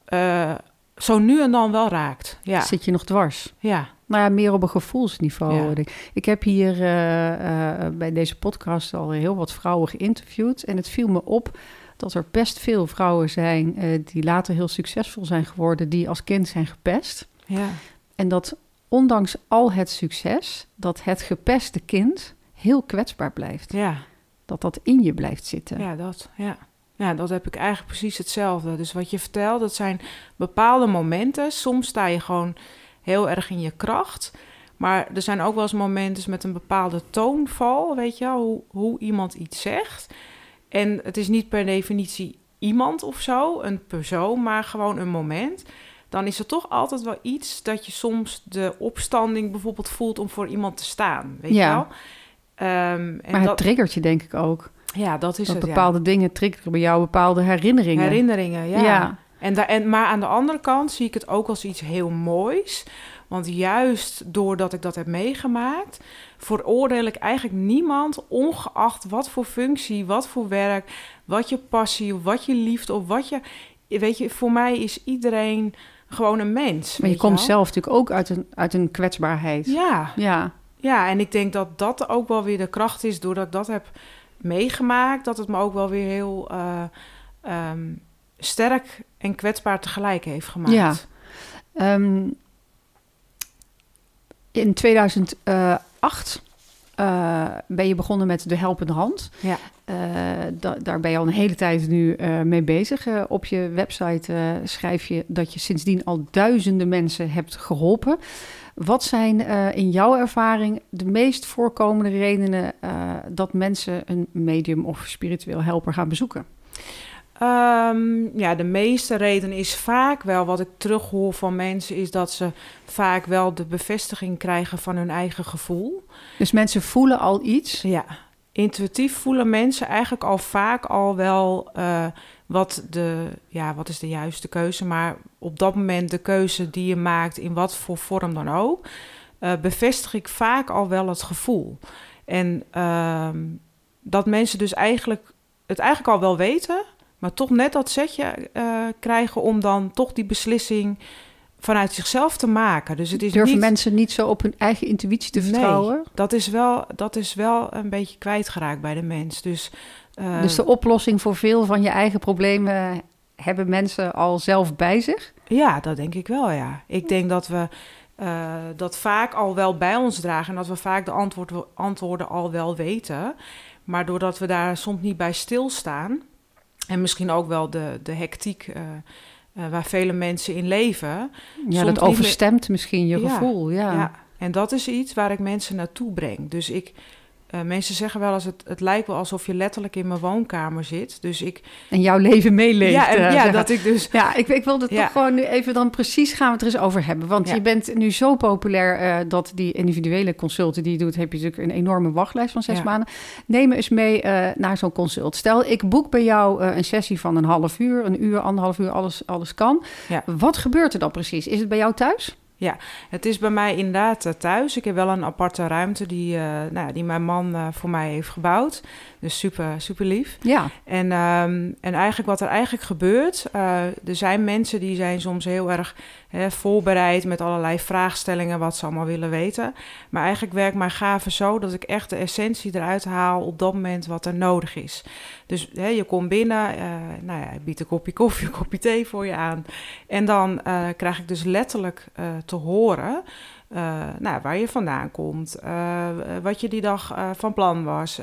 eh, zo nu en dan wel raakt. Ja, Zit je nog dwars? ja, Nou ja, meer op een gevoelsniveau. Ja. ik. Ik heb hier eh, eh, bij deze podcast al heel wat vrouwen geïnterviewd. En het viel me op dat er best veel vrouwen zijn die later heel succesvol zijn geworden, die als kind zijn gepest. ja, En dat ondanks al het succes, dat het gepeste kind heel kwetsbaar blijft. ja. Dat dat in je blijft zitten. Ja, dat. Ja. Ja, dat heb ik eigenlijk precies hetzelfde. Dus wat je vertelt, dat zijn bepaalde momenten. Soms sta je gewoon heel erg in je kracht. Maar er zijn ook wel eens momenten met een bepaalde toonval, weet je wel, hoe, hoe iemand iets zegt. En het is niet per definitie iemand of zo, een persoon, maar gewoon een moment. Dan is er toch altijd wel iets dat je soms de opstanding bijvoorbeeld voelt om voor iemand te staan. Weet Ja. je wel? Ehm, en Maar het dat, triggert je denk ik ook. Ja, dat is dat het. ja. bepaalde dingen triggeren bij jou bepaalde herinneringen. Herinneringen, ja. Ja. En da- en, maar aan de andere kant zie ik het ook als iets heel moois. Want juist doordat ik dat heb meegemaakt, veroordeel ik eigenlijk niemand, ongeacht wat voor functie, wat voor werk, wat je passie, wat je liefde of wat je. Weet je, voor mij is iedereen gewoon een mens. Maar je komt wel? zelf natuurlijk ook uit een, uit een kwetsbaarheid. Ja, Ja. ja, en ik denk dat dat ook wel weer de kracht is, doordat ik dat heb meegemaakt, dat het me ook wel weer heel eh, ehm, sterk en kwetsbaar tegelijk heeft gemaakt. Ja. Ehm, in 2008 eh, ben je begonnen met de helpende hand. Ja. Uh, da daar ben je al een hele tijd nu uh, mee bezig. op je website schrijf je dat je sindsdien al duizenden mensen hebt geholpen. Wat zijn in jouw ervaring de meest voorkomende redenen dat mensen een medium of spiritueel helper gaan bezoeken? Um, ja, de meeste reden is vaak wel wat ik terughoor van mensen, is dat ze vaak wel de bevestiging krijgen van hun eigen gevoel. Dus mensen voelen al iets? Ja, intuïtief voelen mensen eigenlijk al vaak al wel uh, wat, de, ja, wat is de juiste keuze, maar op dat moment de keuze die je maakt, in wat voor vorm dan ook, uh, bevestig ik vaak al wel het gevoel. En uh, dat mensen dus eigenlijk het eigenlijk al wel weten maar toch net dat setje uh, krijgen om dan toch die beslissing vanuit zichzelf te maken. Dus het is Durven niet... mensen niet zo op hun eigen intuïtie te vertrouwen? Nee, dat is wel, dat is wel een beetje kwijtgeraakt bij de mens. Dus, uh... dus de oplossing voor veel van je eigen problemen hebben mensen al zelf bij zich? Ja, dat denk ik wel, ja. Ik denk dat we uh, dat vaak al wel bij ons dragen... en dat we vaak de antwoord, antwoorden al wel weten. Maar doordat we daar soms niet bij stilstaan... En misschien ook wel de, de hectiek uh, uh, waar vele mensen in leven. Ja, dat overstemt misschien je gevoel. Ja. ja, en dat is iets waar ik mensen naartoe breng. Dus ik, uh, mensen zeggen wel eens, het, het lijkt wel alsof je letterlijk in mijn woonkamer zit. Dus ik... En jouw leven meeleeft. Ja, en, ja dat ik dus... Ja, ik, ik wilde ja. toch gewoon nu even dan precies gaan we het er eens over hebben. Want ja. je bent nu zo populair uh, dat die individuele consulten die je doet... heb je natuurlijk een enorme wachtlijst van zes maanden. Neem eens mee uh, naar zo'n consult. Stel, ik boek bij jou een sessie van een half uur, een uur, anderhalf uur, alles, alles kan. Wat gebeurt er dan precies? Is het bij jou thuis? Ja, het is bij mij inderdaad uh, thuis. Ik heb wel een aparte ruimte die, uh, nou, die mijn man uh, voor mij heeft gebouwd. Dus super, super lief. Ja. En, um, en eigenlijk wat er eigenlijk gebeurt... er zijn mensen die zijn soms heel erg hè, voorbereid... met allerlei vraagstellingen wat ze allemaal willen weten. Maar eigenlijk werkt mijn gave zo... dat ik echt de essentie eruit haal op dat moment wat er nodig is. Dus hè, je komt binnen, nou ja, ik bied een kopje koffie, een kopje thee voor je aan. En dan krijg ik dus letterlijk te horen. Uh, nou, waar je vandaan komt, uh, wat je die dag uh, van plan was,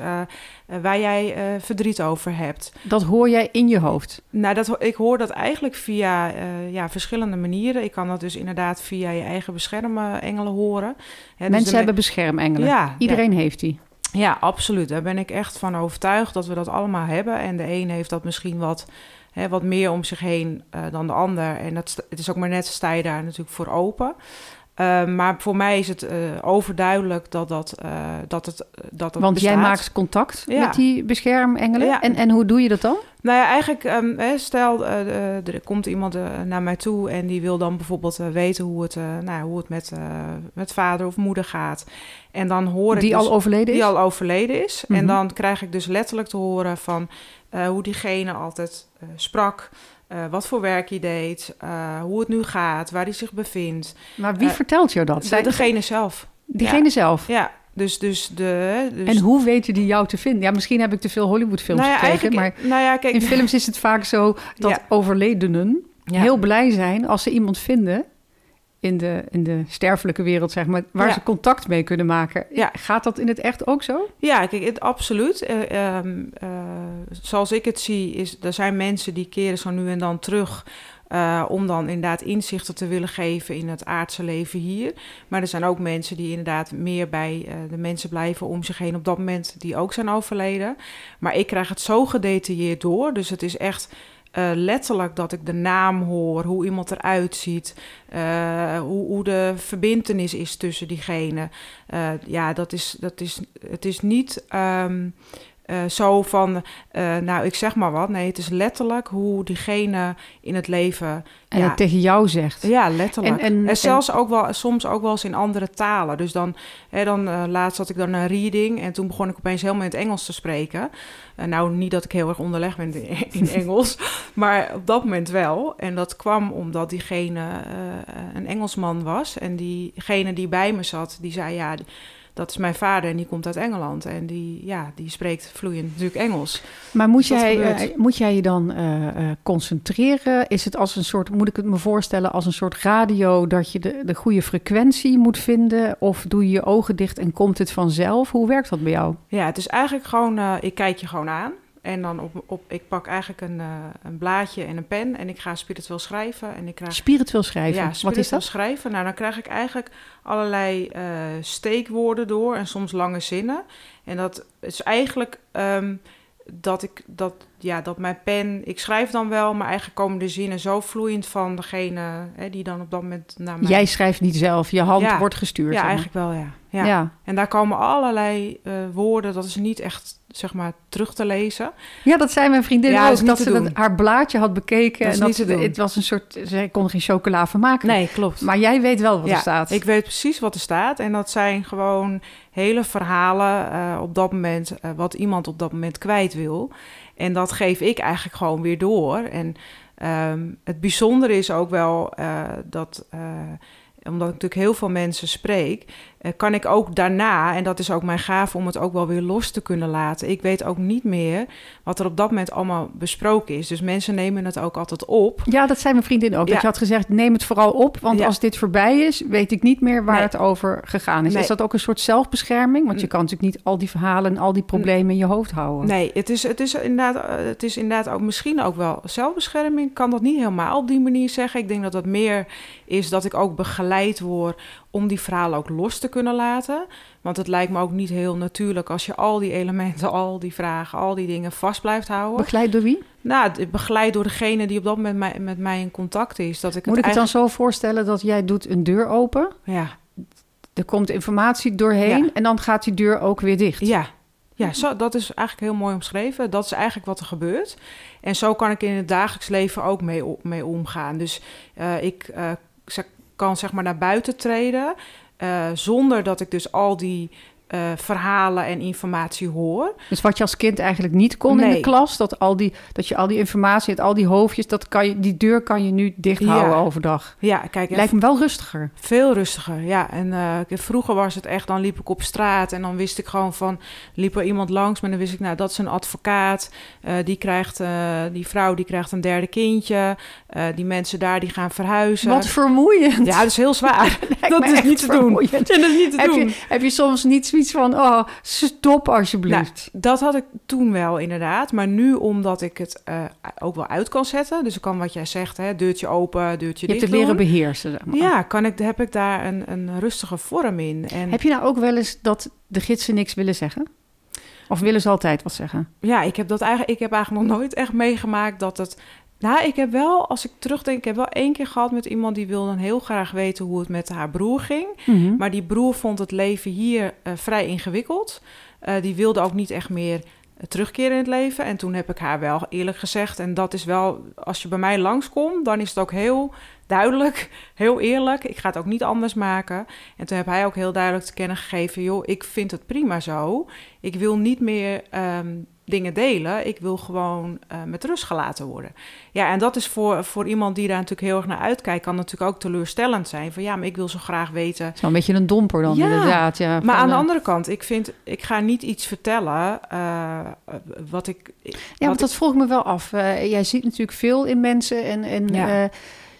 waar jij verdriet over hebt. Dat hoor jij in je hoofd? Nou, dat, ik hoor dat eigenlijk via ja, verschillende manieren. Ik kan dat dus inderdaad via je eigen beschermengelen horen. Hè, Mensen dus hebben beschermengelen? Ja. Iedereen ja. heeft die? Ja, absoluut. Daar ben ik echt van overtuigd dat we dat allemaal hebben. En de een heeft dat misschien wat... Hè, wat meer om zich heen dan de ander. En dat, het is ook maar net, sta je daar natuurlijk voor open. Uh, maar voor mij is het uh, overduidelijk dat, dat, uh, dat het dat het Want bestaat. jij maakt contact ja. met die beschermengelen. Ja. En, en hoe doe je dat dan? Nou ja, eigenlijk, um, stel er komt iemand naar mij toe en die wil dan bijvoorbeeld weten hoe het, nou, hoe het met, met vader of moeder gaat. En dan hoor ik. Die dus, al overleden is? Die al overleden is. Mm -hmm. En dan krijg ik dus letterlijk te horen van hoe diegene altijd sprak. Uh, wat voor werk hij deed, uh, hoe het nu gaat, waar hij zich bevindt. Maar wie uh, vertelt jou dat? Zij, degene zelf. Diegene ja. zelf? Ja, dus, dus de... Dus... En hoe weten die jou te vinden? Ja, misschien heb ik te veel Hollywoodfilms nou ja, gekeken, maar nou ja, kijk, in films is het vaak zo dat overledenen heel blij zijn als ze iemand vinden in de, in de sterfelijke wereld, zeg maar, waar ja. ze contact mee kunnen maken. Ja. Gaat dat in het echt ook zo? Ja, kijk, het, absoluut. Uh, um, uh, zoals ik het zie, is er zijn mensen die keren zo nu en dan terug. Uh, om dan inderdaad inzichten te willen geven in het aardse leven hier. Maar er zijn ook mensen die inderdaad meer bij de mensen blijven om zich heen op dat moment, die ook zijn overleden. Maar ik krijg het zo gedetailleerd door. Dus het is echt uh, letterlijk dat ik de naam hoor, hoe iemand eruit ziet, uh, hoe, hoe, de verbindenis is tussen diegene. Uh, ja, dat is, dat is, het is niet um, zo van, nou ik zeg maar wat. Nee, het is letterlijk hoe diegene in het leven... En ja, het tegen jou zegt. Ja, letterlijk. En, en, en zelfs ook wel, soms ook wel eens in andere talen. Dus dan, hè, dan laatst had ik dan een reading en toen begon ik opeens helemaal in het Engels te spreken. Nou, niet dat ik heel erg onderlegd ben in, *laughs* in Engels, maar op dat moment wel. En dat kwam omdat diegene een Engelsman was. En diegene die bij me zat, die zei ja. Dat is mijn vader en die komt uit Engeland. En die, ja, die spreekt vloeiend natuurlijk Engels. Maar moet, jij, uh, moet jij je dan uh, concentreren? Is het als een soort, moet ik het me voorstellen, als een soort radio dat je de, de goede frequentie moet vinden? Of doe je je ogen dicht en komt het vanzelf? Hoe werkt dat bij jou? Ja, het is eigenlijk gewoon, ik kijk je gewoon aan. En dan op, op ik pak eigenlijk een, uh, een blaadje en een pen en ik ga spiritueel schrijven. En ik krijg, spiritueel schrijven? Ja, Wat is dat? schrijven. Nou, dan krijg ik eigenlijk allerlei uh, steekwoorden door en soms lange zinnen. En dat is eigenlijk um, dat ik dat, ja, dat mijn pen, ik schrijf dan wel, maar eigenlijk komen de zinnen zo vloeiend van degene hè, die dan op dat moment naar mij. Jij schrijft niet zelf, je hand wordt gestuurd. Ja, eigenlijk wel, ja. ja. ja. En daar komen allerlei uh, woorden, dat is niet echt zeg maar, terug te lezen. Ja, dat zei mijn vriendin ja, ook, dat, ze dat haar blaadje had bekeken. en dat het was een soort, zij kon geen chocola van maken. Nee, klopt. Maar jij weet wel wat er staat. ik weet precies wat er staat. En dat zijn gewoon hele verhalen uh, op dat moment, uh, wat iemand op dat moment kwijt wil. En dat geef ik eigenlijk gewoon weer door. En um, het bijzondere is ook wel uh, dat omdat ik natuurlijk heel veel mensen spreek, eh, kan ik ook daarna, en dat is ook mijn gave om het ook wel weer los te kunnen laten. Ik weet ook niet meer wat er op dat moment allemaal besproken is. Dus mensen nemen het ook altijd op. Ja, dat zei mijn vriendin ook. Dat je had gezegd, neem het vooral op, want als dit voorbij is, weet ik niet meer waar het over gegaan is. Is dat ook een soort zelfbescherming? Want je kan natuurlijk niet al die verhalen en al die problemen in je hoofd houden. Nee, het is, het is, inderdaad, eh, het is inderdaad ook misschien ook wel zelfbescherming. Ik kan dat niet helemaal op die manier zeggen. Ik denk dat dat meer is dat ik ook begeleid word om die verhalen ook los te kunnen laten. Want het lijkt me ook niet heel natuurlijk als je al die elementen, al die vragen, al die dingen vast blijft houden. Begeleid door wie? Nou, begeleid door degene die op dat moment met mij, met mij in contact is. Dat ik Moet ik het dan zo voorstellen dat jij doet een deur open? Ja. Er komt informatie doorheen en dan gaat die deur ook weer dicht. Ja, ja, zo, dat is eigenlijk heel mooi omschreven. Dat is eigenlijk wat er gebeurt. En zo kan ik in het dagelijks leven ook mee, mee omgaan. Dus uh, ik uh, kan zeg maar naar buiten treden. Uh, zonder dat ik dus al die uh, verhalen en informatie hoor. Dus wat je als kind eigenlijk niet kon in de klas, dat, al die, dat je al die informatie, het, al die hoofdjes, dat kan je, die deur kan je nu dicht houden ja. overdag. Ja, kijk. Lijkt me wel rustiger. Veel rustiger, ja. En uh, vroeger was het echt, dan liep ik op straat en dan wist ik gewoon van, liep er iemand langs, maar dan wist ik, nou, dat is een advocaat, uh, die krijgt, die vrouw die krijgt een derde kindje, die mensen daar die gaan verhuizen. Wat vermoeiend. Ja, dat is heel zwaar. *laughs* dat is niet te doen. *laughs* dat is niet te heb doen. Je, heb je soms niet zoiets van, oh, stop alsjeblieft. Nou, dat had ik toen wel inderdaad. Maar nu omdat ik het uh, ook wel uit kan zetten. Dus ik kan wat jij zegt, hè, deurtje open, deurtje je dicht Je hebt het leren beheersen. Ja, kan ik, heb ik daar een, een rustige vorm in. En... Heb je nou ook wel eens dat de gidsen niks willen zeggen? Of willen ze altijd wat zeggen? Ja, ik heb dat eigenlijk, ik heb eigenlijk nog nooit echt meegemaakt dat het nou, ik heb wel, als ik terugdenk, ik heb wel één keer gehad met iemand die wilde dan heel graag weten hoe het met haar broer ging. Mhm. Maar die broer vond het leven hier uh, vrij ingewikkeld. Uh, die wilde ook niet echt meer uh, terugkeren in het leven. En toen heb ik haar wel eerlijk gezegd, en dat is wel, als je bij mij langskomt, dan is het ook heel duidelijk, *laughs* heel eerlijk. Ik ga het ook niet anders maken. En toen heb hij ook heel duidelijk te kennen gegeven: joh, ik vind het prima zo. Ik wil niet meer um, dingen delen. Ik wil gewoon uh, met rust gelaten worden. Ja, en dat is voor, voor iemand die daar natuurlijk heel erg naar uitkijkt, kan natuurlijk ook teleurstellend zijn. Van ja, maar ik wil zo graag weten. Zo een beetje een domper dan, ja, inderdaad. Ja, maar aan de andere kant, ik vind, ik ga niet iets vertellen uh, wat ik. Ja, want dat ik... vroeg me wel af. Uh, jij ziet natuurlijk veel in mensen en. en ja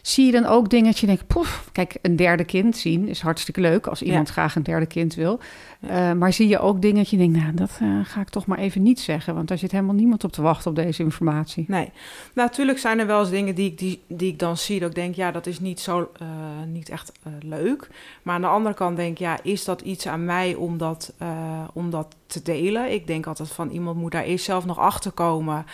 zie je dan ook dingen dat je denkt, poef, kijk, een derde kind zien is hartstikke leuk als iemand graag een derde kind wil. Ja. Uh, maar zie je ook dingen dat je denkt, nou, dat uh, ga ik toch maar even niet zeggen, want daar zit helemaal niemand op te wachten op deze informatie. Nee, nou, natuurlijk zijn er wel eens dingen die ik, die, die ik dan zie, dat ik denk, ja, dat is niet zo, uh, niet echt leuk. Maar aan de andere kant denk ik, ja, is dat iets aan mij om dat, om dat te delen? Ik denk altijd van, iemand moet daar eerst zelf nog achter komen.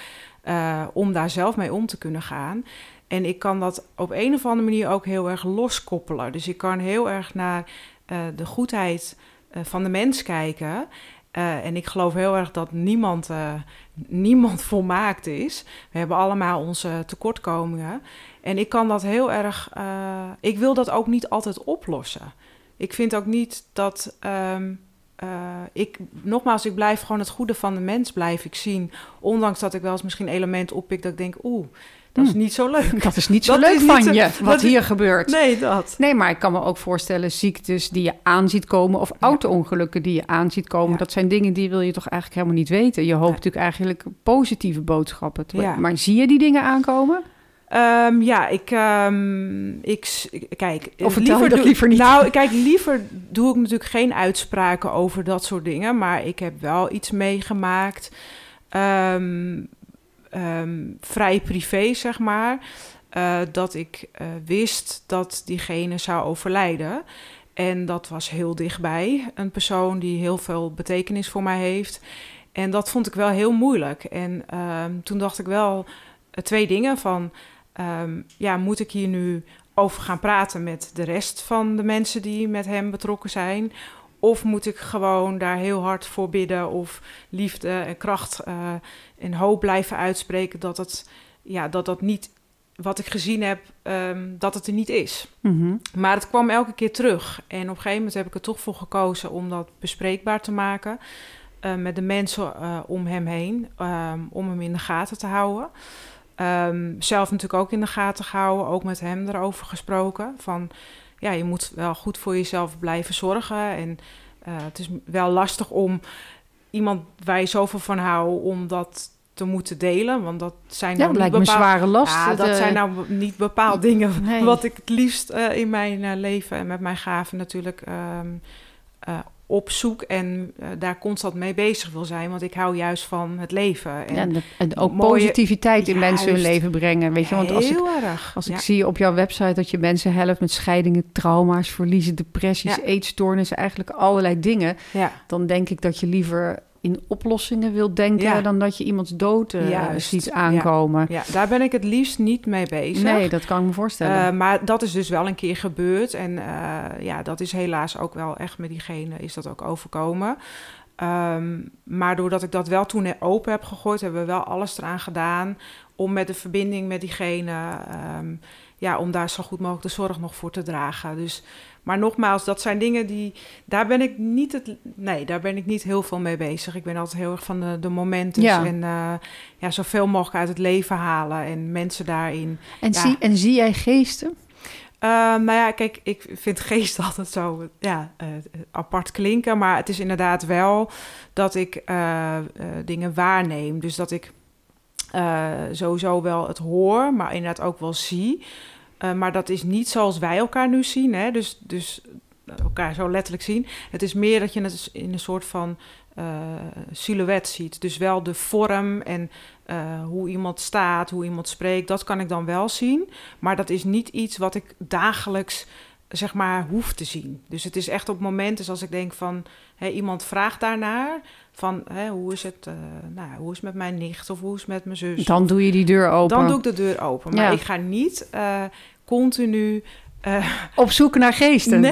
om daar zelf mee om te kunnen gaan. En ik kan dat op een of andere manier ook heel erg loskoppelen. Dus ik kan heel erg naar uh, de goedheid uh, van de mens kijken. Uh, en ik geloof heel erg dat niemand, niemand *laughs* volmaakt is. We hebben allemaal onze tekortkomingen. En ik kan dat heel erg. ik wil dat ook niet altijd oplossen. Ik vind ook niet dat. Um, ik, nogmaals, ik blijf gewoon het goede van de mens blijf ik zien. Ondanks dat ik wel eens misschien elementen oppik dat ik denk, oeh, Dat is niet zo leuk. Dat is niet zo *laughs* Dat leuk van zo- je, wat is- hier gebeurt. Nee, dat. Nee, maar ik kan me ook voorstellen, ziektes die je aan ziet komen of auto-ongelukken die je aan ziet komen, Ja. dat zijn dingen die wil je toch eigenlijk helemaal niet weten. Je hoopt natuurlijk eigenlijk positieve boodschappen. te-. Maar zie je die dingen aankomen? Ehm, ja, ik, ehm, ik, kijk. Of vertel je dat doe- liever niet? Nou, kijk, liever doe ik natuurlijk geen uitspraken over dat soort dingen, maar ik heb wel iets meegemaakt, ehm, ehm, vrij privé, zeg maar, eh, dat ik eh, wist dat diegene zou overlijden. En dat was heel dichtbij. Een persoon die heel veel betekenis voor mij heeft. En dat vond ik wel heel moeilijk. En ehm, toen dacht ik wel eh, twee dingen van... ehm, ja, moet ik hier nu over gaan praten met de rest van de mensen die met hem betrokken zijn? Of moet ik gewoon daar heel hard voor bidden of liefde en kracht eh, en hoop blijven uitspreken dat het, ja, dat dat niet, wat ik gezien heb, ehm, dat het er niet is. Mhm. Maar het kwam elke keer terug. En op een gegeven moment heb ik er toch voor gekozen om dat bespreekbaar te maken. eh, met de mensen eh, om hem heen. ehm, om hem in de gaten te houden. Ehm, zelf natuurlijk ook in de gaten gehouden. Ook met hem erover gesproken. Van ja, je moet wel goed voor jezelf blijven zorgen. En eh, het is wel lastig om iemand waar je zoveel van houdt, om dat te moeten delen. Want dat zijn Ja, nou lijkt me bepaald- zware last. ja, dat Eh, zijn nou niet bepaald *laughs* dingen Nee. wat ik het liefst eh, in mijn leven en met mijn gaven natuurlijk eh, opzoek en eh, daar constant mee bezig wil zijn. Want ik hou juist van het leven. En Ja, en, de- en ook mooie- positiviteit in mensen hun leven brengen. Weet je, want als ik, heel erg. als ik zie op jouw website dat je mensen helpt met scheidingen, trauma's, verliezen, depressies, Ja. eetstoornissen, eigenlijk allerlei dingen, dan denk ik dat je liever in oplossingen wilt denken Ja. dan dat je iemands dood eh, ziet aankomen. ja, daar ben ik het liefst niet mee bezig. Nee, dat kan ik me voorstellen. Eh, maar dat is dus wel een keer gebeurd. En eh, ja, dat is helaas ook wel echt met diegene is dat ook overkomen. Ehm, maar doordat ik dat wel toen open heb gegooid, hebben we wel alles eraan gedaan om met de verbinding met diegene, ehm, ja, om daar zo goed mogelijk de zorg nog voor te dragen. Dus, maar nogmaals, dat zijn dingen die, daar ben ik niet het, nee, daar ben ik niet heel veel mee bezig. Ik ben altijd heel erg van de, de momenten Ja. en eh, ja, zoveel mogelijk uit het leven halen en mensen daarin en, ja. zie, en zie jij geesten? Ehm, nou ja, kijk, ik vind geest *laughs* altijd zo ja, eh, apart klinken. Maar het is inderdaad wel dat ik dingen waarneem. Dus dat ik sowieso wel het hoor, maar inderdaad ook wel zie. Eh, maar dat is niet zoals wij elkaar nu zien. Hè? Dus, dus elkaar zo letterlijk zien. Het is meer dat je het in een soort van eh, silhouet ziet. Dus wel de vorm en eh, hoe iemand staat, hoe iemand spreekt. Dat kan ik dan wel zien. Maar dat is niet iets wat ik dagelijks zeg maar hoef te zien. Dus het is echt op momenten zoals ik denk van hè, iemand vraagt daarnaar van hè, hoe is het, eh, nou, hoe is het met mijn nicht of hoe is het met mijn zus? Dan doe je die deur open. Dan doe ik de deur open. Maar Ja. ik ga niet eh, continu. Eh, Op zoek naar geesten. nee,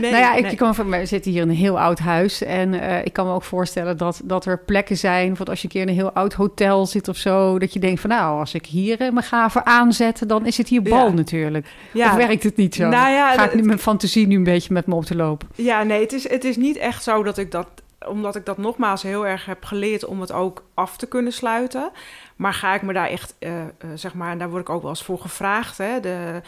nee. nou ja, ik nee. kan van, we zitten hier in een heel oud huis. En eh, ik kan me ook voorstellen dat, dat er plekken zijn. Voor als je een keer in een heel oud hotel zit of zo. Dat je denkt van nou, als ik hier eh, mijn gaven aanzet, dan is het hier bal Ja. natuurlijk. ja, Of werkt het niet zo? Nou ja, Ga ik nu mijn fantasie nu een beetje met me op te lopen? Ja, nee, het is, het is niet echt zo dat ik dat, omdat ik dat nogmaals heel erg heb geleerd om het ook af te kunnen sluiten. Maar ga ik me daar echt, zeg maar, en daar word ik ook wel eens voor gevraagd. Hè? De,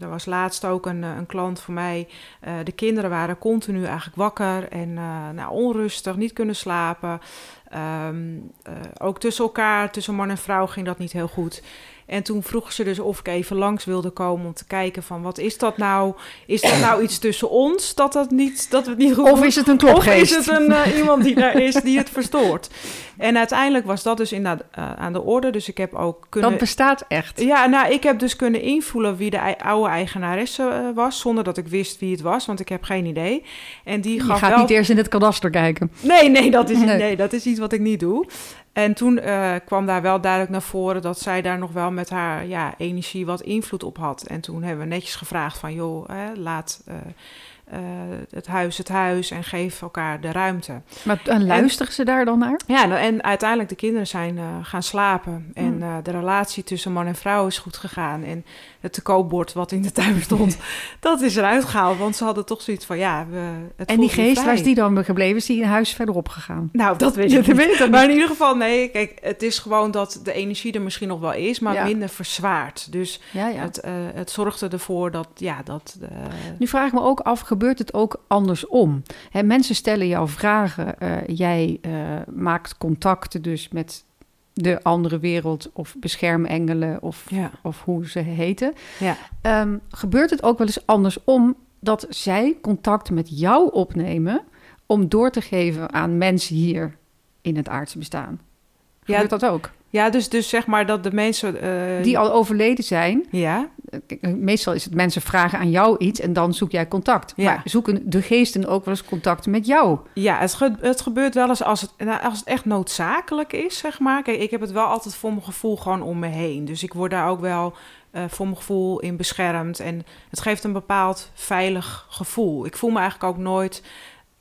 er was laatst ook een, eh, een klant voor mij. eh, de kinderen waren continu eigenlijk wakker en eh, nou, onrustig, niet kunnen slapen. Ehm, eh, ook tussen elkaar, tussen man en vrouw, ging dat niet heel goed. En toen vroeg ze dus of ik even langs wilde komen om te kijken van wat is dat nou? Is dat nou iets tussen ons dat, dat, niet, dat we het niet goed Of is het een of klopgeest? is het een, eh, iemand die daar is die het verstoort? En uiteindelijk was dat dus inderdaad eh, aan de orde. Dus ik heb ook kunnen... Dat bestaat echt. Ja, nou, ik heb dus kunnen invoelen wie de oude eigenaresse eh, was, zonder dat ik wist wie het was, want ik heb geen idee. En die Je gaf gaat wel... niet eerst in het kadaster kijken. Nee, nee dat, is, Nee. nee. dat is iets wat ik niet doe. En toen kwam daar wel duidelijk naar voren dat zij daar nog wel met haar ja, energie wat invloed op had. En toen hebben we netjes gevraagd van, joh, hè, laat, eh, eh, het huis het huis en geef elkaar de ruimte. Maar en luisteren ze daar dan naar? Ja, nou, en uiteindelijk de kinderen zijn uh, gaan slapen. En Hmm. de relatie tussen man en vrouw is goed gegaan. En het te koopbord wat in de tuin stond, *laughs* dat is eruit gehaald. Want ze hadden toch zoiets van, ja, we, het En die geest, is die dan gebleven? Is die een huis verderop gegaan? Nou, dat weet Ja, ik dat niet. weet ik Maar in ieder geval, nee, kijk, het is gewoon dat de energie er misschien nog wel is, maar Ja. minder verzwaard. Dus Ja, het, eh, het zorgde ervoor dat, ja, dat... eh, Nu vraag ik me ook af, gebeurt het ook andersom? Hè, mensen stellen jou vragen. eh, jij maakt contacten dus met de andere wereld of beschermengelen of, ja, of hoe ze heten. ja. Ehm, gebeurt het ook wel eens andersom dat zij contact met jou opnemen om door te geven aan mensen hier in het aardse bestaan? Ja, Gebeurt dat ook? Ja dus, dus zeg maar dat de mensen... eh, Die al overleden zijn. Ja, Meestal is het mensen vragen aan jou iets en dan zoek jij contact. Ja. Maar zoeken de geesten ook wel eens contact met jou? Ja, het, ge- het gebeurt wel eens als het, nou, als het echt noodzakelijk is, zeg maar. Kijk, ik heb het wel altijd voor mijn gevoel gewoon om me heen. Dus ik word daar ook wel eh, voor mijn gevoel in beschermd. En het geeft een bepaald veilig gevoel. Ik voel me eigenlijk ook nooit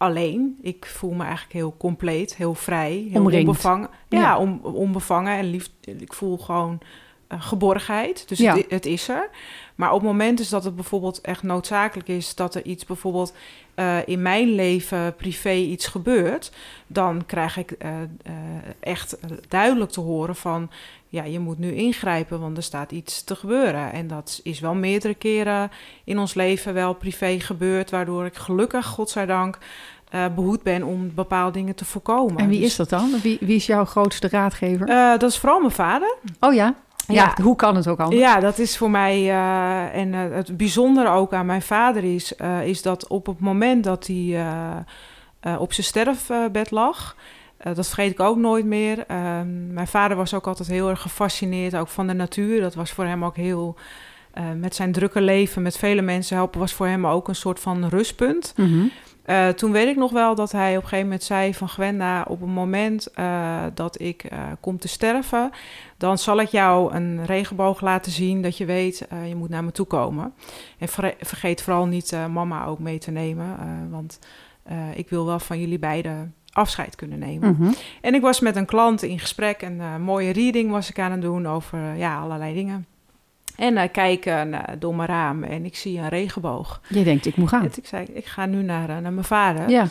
alleen. Ik voel me eigenlijk heel compleet, heel vrij, heel Omringd. onbevangen. Ja, Ja. on- onbevangen en lief. Ik voel gewoon eh, geborgenheid. Dus Ja. het, het is er. Maar op momenten dat het bijvoorbeeld echt noodzakelijk is... dat er iets bijvoorbeeld eh, in mijn leven privé iets gebeurt... dan krijg ik eh, echt duidelijk te horen van... ja, je moet nu ingrijpen, want er staat iets te gebeuren. En dat is wel meerdere keren in ons leven wel privé gebeurd... waardoor ik gelukkig, godzijdank, eh behoed ben om bepaalde dingen te voorkomen. En wie Dus, is dat dan? Wie, wie is jouw grootste raadgever? eh, dat is vooral mijn vader. oh ja? ja? ja. hoe kan het ook anders? Ja, dat is voor mij. eh, en het bijzondere ook aan mijn vader is, is dat op het moment dat hij op zijn sterfbed lag. dat vergeet ik ook nooit meer. Ehm, mijn vader was ook altijd heel erg gefascineerd ook van de natuur. Dat was voor hem ook heel. met zijn drukke leven, met vele mensen helpen, was voor hem ook een soort van rustpunt. Mhm. Eh, toen weet ik nog wel dat hij op een gegeven moment zei van Gwenda, op het moment eh, dat ik eh, kom te sterven, dan zal ik jou een regenboog laten zien dat je weet, je moet naar me toe komen. En vergeet vooral niet mama ook mee te nemen, want ik wil wel van jullie beiden afscheid kunnen nemen. Mhm. En ik was met een klant in gesprek, een eh, mooie reading was ik aan het doen over ja, allerlei dingen. En ik kijk eh, naar- door mijn raam en ik zie een regenboog. Je denkt, ik moet gaan. En ik zei, ik ga nu naar, eh, naar mijn vader. Ja.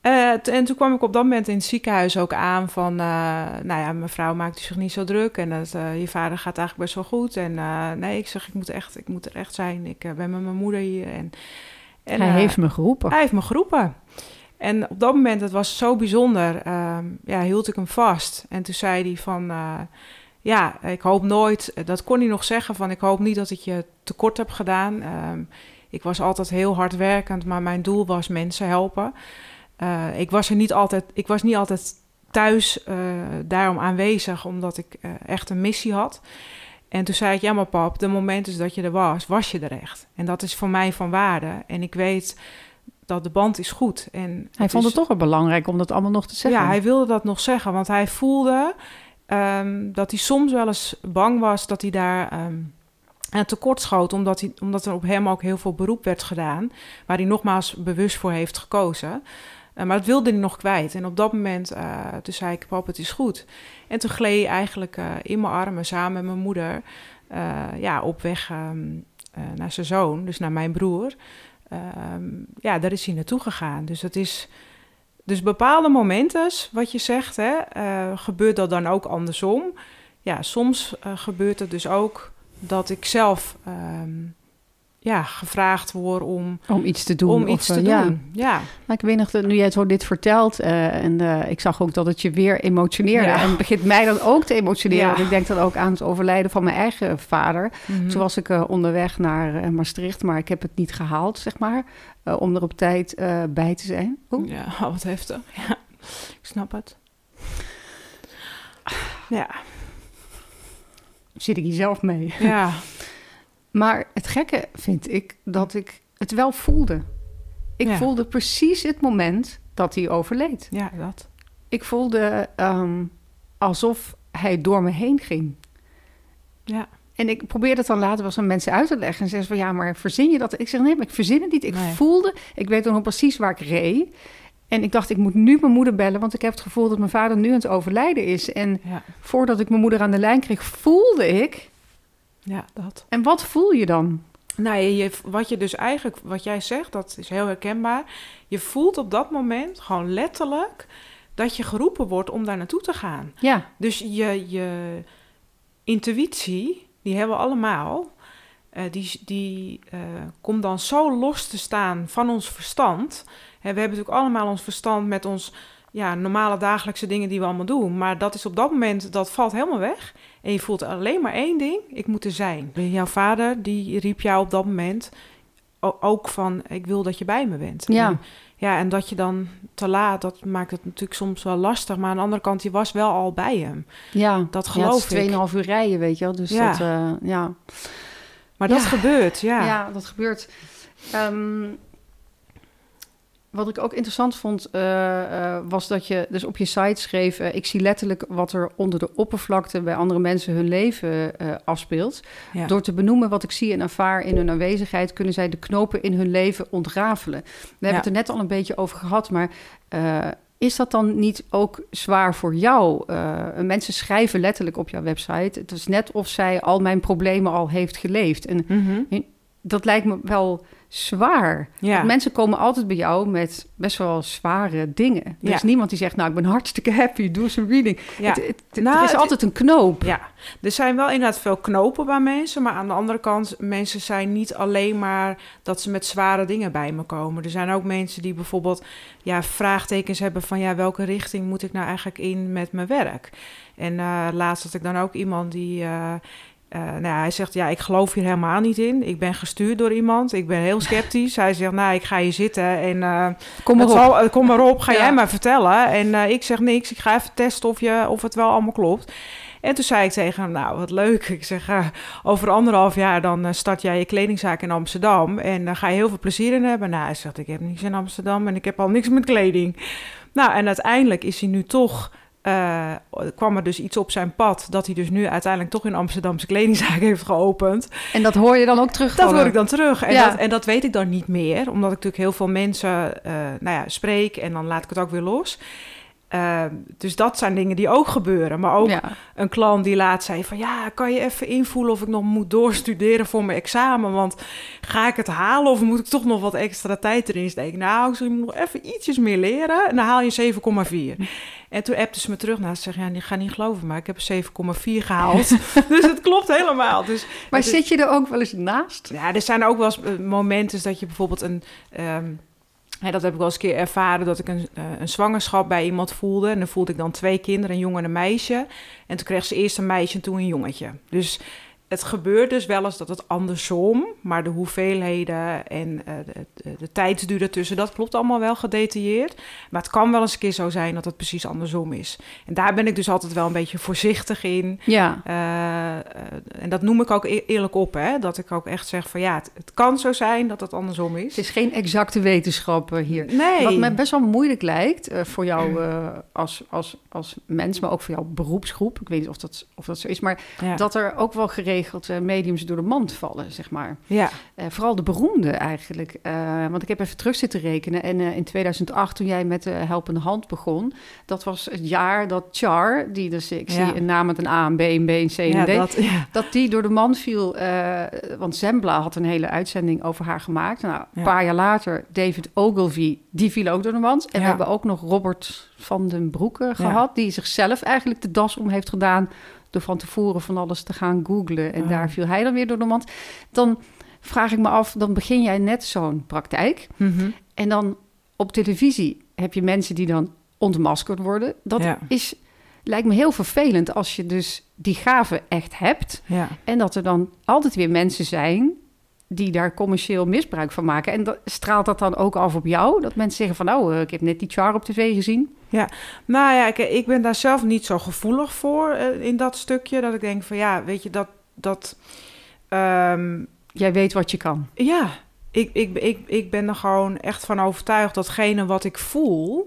Eh, en toen kwam ik op dat moment in het ziekenhuis ook aan van... nou ja, mevrouw maakt u zich niet zo druk en eh, je vader gaat eigenlijk best wel goed. En nee, ik zeg, ik moet, echt, ik moet er echt zijn. Ik ben met mijn moeder hier. En, en, Hij heeft me geroepen. hij heeft me geroepen. En op dat moment, het was zo bijzonder, ehm, ja, hield ik hem vast. En toen zei hij van, ja, ik hoop nooit, dat kon hij nog zeggen, van ik hoop niet dat ik je tekort heb gedaan. Ehm, ik was altijd heel hard werkend, maar mijn doel was mensen helpen. Eh, ik was er niet altijd, ik was niet altijd thuis eh, daarom aanwezig, omdat ik eh, echt een missie had. En toen zei ik, ja maar pap, de momenten dat je er was, was je er echt. En dat is voor mij van waarde. En ik weet dat de band is goed. En Hij vond is- het toch wel belangrijk om dat allemaal nog te zeggen. ja, hij wilde dat nog zeggen, want hij voelde ehm, dat hij soms wel eens bang was dat hij daar aan tekort schoot, omdat, hij, omdat er op hem ook heel veel beroep werd gedaan, waar hij nogmaals bewust voor heeft gekozen. Eh, maar dat wilde hij nog kwijt. En op dat moment, eh, toen zei ik, pap, het is goed. En toen gleed hij eigenlijk eh, in mijn armen samen met mijn moeder ja, op weg ehm, eh, naar zijn zoon, dus naar mijn broer. Ja, daar is hij naartoe gegaan. Dus het is... Dus bepaalde momenten, wat je zegt, hè, eh, gebeurt dat dan ook andersom. Ja, soms eh, gebeurt het dus ook dat ik zelf ehm, ja, gevraagd word om, Om iets te doen. om iets eh, te ja. doen. Ja. Maar ik weet nog, dat nu jij zo dit vertelt... eh, en eh, ik zag ook dat het je weer emotioneerde. Ja. En het begint mij dan ook te emotioneren. Ja. Want ik denk dan ook aan het overlijden van mijn eigen vader. Mhm. Toen was ik eh, onderweg naar eh, Maastricht, maar ik heb het niet gehaald, zeg maar. eh, om er op tijd eh, bij te zijn. Oeh. Ja, *laughs* wat heftig. Ja, ik snap het. Ja, Zit ik hier zelf mee. ja, *laughs* Maar het gekke vind ik dat ik het wel voelde. Ik Ja. voelde precies het moment dat hij overleed. ja, dat. Ik voelde ehm, alsof hij door me heen ging. Ja, En ik probeerde het dan later wel eens aan mensen uit te leggen. En zeggen van, ja, maar verzin je dat? Ik zeg, nee, maar ik verzin het niet. Ik voelde, ik weet nog precies waar ik reed. En ik dacht, ik moet nu mijn moeder bellen, want ik heb het gevoel dat mijn vader nu aan het overlijden is. En voordat ik mijn moeder aan de lijn kreeg, voelde ik. Ja, dat. En wat voel je dan? Nou, je, wat je dus eigenlijk, wat jij zegt, dat is heel herkenbaar. Je voelt op dat moment gewoon letterlijk dat je geroepen wordt om daar naartoe te gaan. Ja. Dus je, je intuïtie, die hebben we allemaal, uh, die, die uh, komt dan zo los te staan van ons verstand. Hè, we hebben natuurlijk allemaal ons verstand met ons ja, normale dagelijkse dingen die we allemaal doen. Maar dat is op dat moment, dat valt helemaal weg. En je voelt alleen maar één ding, ik moet er zijn. Jouw vader, die riep jou op dat moment ook van, ik wil dat je bij me bent. Ja. En, ja, en dat je dan te laat, dat maakt het natuurlijk soms wel lastig. Maar aan de andere kant, je was wel al bij hem. Ja, dat geloof ja, het is 2,5 uur rijden, weet je wel. Dus ja. dat, uh, ja. Maar dat gebeurt, ja. Ja, dat gebeurt. Um, wat ik ook interessant vond, uh, uh, was dat je dus op je site schreef: uh, Ik zie letterlijk wat er onder de oppervlakte bij andere mensen hun leven afspeelt. Ja. Door te benoemen wat ik zie en ervaar in hun aanwezigheid, kunnen zij de knopen in hun leven ontrafelen. We hebben het er net al een beetje over gehad, maar. is dat dan niet ook zwaar voor jou? mensen schrijven letterlijk op jouw website. Het is net of zij al mijn problemen al heeft geleefd. En mm -hmm. Dat lijkt me wel zwaar. Ja. Mensen komen altijd bij jou met best wel zware dingen. Er ja. is niemand die zegt, nou, ik ben hartstikke happy, doe eens een reading. Ja. Het, het, nou, er is altijd een knoop. Ja, er zijn wel inderdaad veel knopen bij mensen, maar aan de andere kant, mensen zijn niet alleen maar dat ze met zware dingen bij me komen. Er zijn ook mensen die bijvoorbeeld ja, vraagtekens hebben van, ja, welke richting moet ik nou eigenlijk in met mijn werk? En uh, laatst had ik dan ook iemand die... Uh, uh, nou ja, hij zegt, ja, ik geloof hier helemaal niet in. Ik ben gestuurd door iemand. Ik ben heel sceptisch. hij zegt, nou, ik ga hier zitten en uh, kom, maar zal, uh, kom maar op. Ga ja. jij maar vertellen. En ik zeg niks. Ik ga even testen of, je, of het wel allemaal klopt. En toen zei ik tegen hem, nou, wat leuk. Ik zeg, over anderhalf jaar dan start jij je kledingzaak in Amsterdam. En daar ga je heel veel plezier in hebben. Nou, hij zegt, ik heb niks in Amsterdam en ik heb al niks met kleding. Nou, en uiteindelijk is hij nu toch uh, kwam er dus iets op zijn pad dat hij dus nu uiteindelijk toch in Amsterdamse kledingzaak *laughs* heeft geopend. En dat hoor je dan ook terug? Dat hoor ik dan terug. En, ja. dat, en dat weet ik dan niet meer, omdat ik natuurlijk heel veel mensen uh, nou ja, spreek en dan laat ik het ook weer los. Uh, dus dat zijn dingen die ook gebeuren. Maar ook ja. een klant die laat zei van... ja, kan je even invoelen of ik nog moet doorstuderen voor mijn examen? Want ga ik het halen of moet ik toch nog wat extra tijd erin steken? Nou, ik moet nog even ietsjes meer leren en dan haal je 7,4. En toen appte ze me terug. Nou, ze zeggen, ja, ik ga niet geloven, maar ik heb een 7,4 gehaald. *laughs* dus het klopt helemaal. Dus, maar zit je er ook wel eens naast? Ja, er zijn ook wel eens momenten dat je bijvoorbeeld een... Um, ja, dat heb ik wel eens een keer ervaren dat ik een, uh, een zwangerschap bij iemand voelde. En dan voelde ik dan twee kinderen, een jongen en een meisje. En toen kreeg ze eerst een meisje en toen een jongetje. Dus het gebeurt dus wel eens dat het andersom, maar de hoeveelheden en uh, de, de, de tijdsduur ertussen, dat klopt allemaal wel gedetailleerd. Maar het kan wel eens een keer zo zijn dat het precies andersom is. En daar ben ik dus altijd wel een beetje voorzichtig in. Ja. Uh, uh, en dat noem ik ook e eerlijk op, hè? dat ik ook echt zeg van ja, het, het, kan zo zijn dat het andersom is. Het is geen exacte wetenschap hier. Nee. Wat me best wel moeilijk lijkt voor jou als, als, als mens, maar ook voor jouw beroepsgroep. Ik weet niet of dat, of dat zo is, maar ja. dat er ook wel geregeld geregeld mediums door de mand vallen, zeg maar. Ja. Uh, vooral de beroemde eigenlijk. Uh, want ik heb even terug zitten rekenen. En in 2008, toen jij met de Helpende Hand begon... dat was het jaar dat Char, die dus... Ik ja. zie een naam met een A, een B, een B, een C en ja, D... Dat, ja. dat die door de mand viel. want Zembla had een hele uitzending over haar gemaakt. Nou, een paar jaar later, David Ogilvy, die viel ook door de mand. En we hebben ook nog Robert van den Broeke gehad... die zichzelf eigenlijk de das om heeft gedaan door van tevoren van alles te gaan googlen. En Oh. daar viel hij dan weer door de mand. Dan vraag ik me af, dan begin jij net zo'n praktijk. Mm -hmm. En dan op televisie heb je mensen die dan ontmaskerd worden. Dat ja. is, lijkt me heel vervelend als je dus die gave echt hebt. Ja. En dat er dan altijd weer mensen zijn die daar commercieel misbruik van maken. En dat, straalt dat dan ook af op jou? Dat mensen zeggen van, nou, ik heb net die char op tv gezien. Ja, nou ja, ik, ik ben daar zelf niet zo gevoelig voor uh, in dat stukje. Dat ik denk van, ja, weet je, dat... dat um, Jij weet wat je kan. Ja, ik, ik, ik, ik ben er gewoon echt van overtuigd... datgene wat ik voel...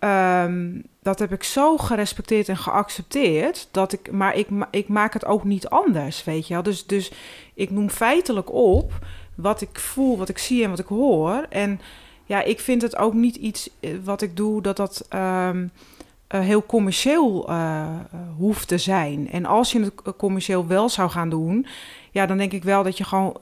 Um, dat heb ik zo gerespecteerd en geaccepteerd. Dat ik, maar ik, ik maak het ook niet anders, weet je. Dus, dus ik noem feitelijk op wat ik voel, wat ik zie en wat ik hoor. En ja, ik vind het ook niet iets eh, wat ik doe dat dat ehm, eh, heel commercieel uh, hoeft te zijn. En als je het commercieel wel zou gaan doen, ja, dan denk ik wel dat je gewoon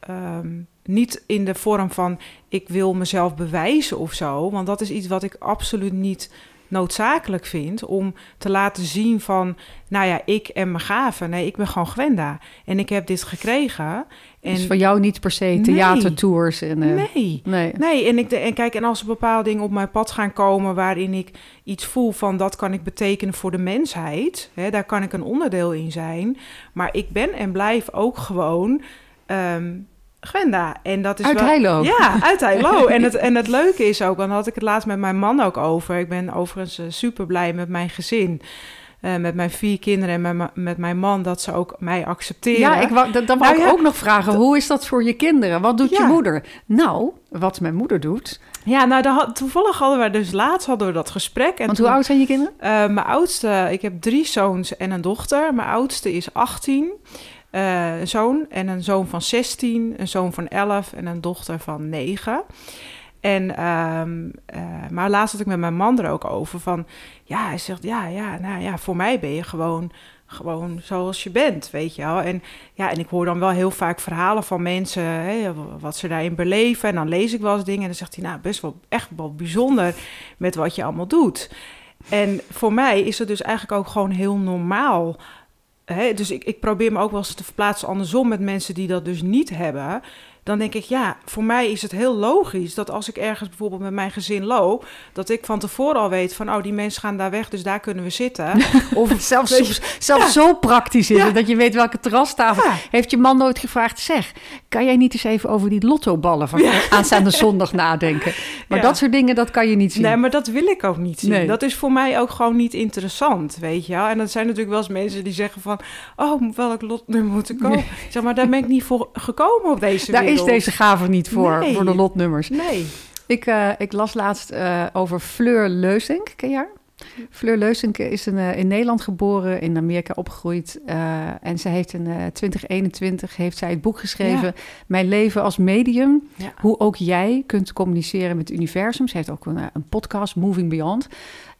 ehm, niet in de vorm van ik wil mezelf bewijzen of zo. Want dat is iets wat ik absoluut niet noodzakelijk vind om te laten zien van, nou ja, ik en mijn gaven. Nee, ik ben gewoon Gwenda en ik heb dit gekregen. En dus voor jou niet per se theatertours en uh, nee, nee, nee. En ik de, en kijk, en als er bepaalde dingen op mijn pad gaan komen waarin ik iets voel van dat kan ik betekenen voor de mensheid, hè, daar kan ik een onderdeel in zijn. Maar ik ben en blijf ook gewoon ehm, Gwenda. En dat is uit Heilo. Ja, uit Heilo. *laughs* en, het, en het leuke is ook, dan had ik het laatst met mijn man ook over. Ik ben overigens uh, super blij met mijn gezin. Uh, met mijn vier kinderen en met, met, mijn man, dat ze ook mij accepteren. Ja, ik wou, dan wou nou ik ook nog vragen, hoe is dat voor je kinderen? Wat doet je moeder? Nou, wat mijn moeder doet... Ja, nou, had, toevallig hadden we dus laatst hadden we dat gesprek. En Want hoe oud zijn je kinderen? Uh, mijn oudste, ik heb drie zoons en een dochter. Mijn oudste is 18. Uh, een zoon en een zoon van 16, een zoon van 11 en een dochter van 9. En, um, uh, maar laatst had ik met mijn man er ook over van, ja, hij zegt, ja, ja, nou ja, voor mij ben je gewoon, gewoon zoals je bent, weet je wel. En ja, en ik hoor dan wel heel vaak verhalen van mensen, hè, wat ze daarin beleven. En dan lees ik wel eens dingen en dan zegt hij, nou, best wel echt wel bijzonder met wat je allemaal doet. En voor mij is het dus eigenlijk ook gewoon heel normaal dus ik, ik probeer me ook wel eens te verplaatsen andersom met mensen die dat dus niet hebben dan denk ik, ja, voor mij is het heel logisch dat als ik ergens bijvoorbeeld met mijn gezin loop, dat ik van tevoren al weet van, oh, die mensen gaan daar weg, dus daar kunnen we zitten. *laughs* of zelfs, zelfs zo praktisch is het, dat je weet welke terrastafel. Heeft je man nooit gevraagd, zeg, kan jij niet eens even over die lottoballen van aanstaande zondag nadenken? Maar dat soort dingen, dat kan je niet zien. Nee, maar dat wil ik ook niet zien. Dat is voor mij ook gewoon niet interessant, weet je wel. En dat zijn natuurlijk wel eens mensen die zeggen van, oh, welk lotnummer moet ik komen? Zeg maar, daar ben ik niet voor gekomen op deze wereld is deze gave niet voor, voor de lotnummers. Nee. Ik, uh, ik las laatst uh, over Fleur Leusink. Ken je haar? Fleur Leusink is een, uh, in Nederland geboren, in Amerika opgegroeid. en ze heeft in 2021 heeft zij het boek geschreven... Ja. Mijn leven als medium. Ja. Hoe ook jij kunt communiceren met het universum. Ze heeft ook een, een podcast, Moving Beyond...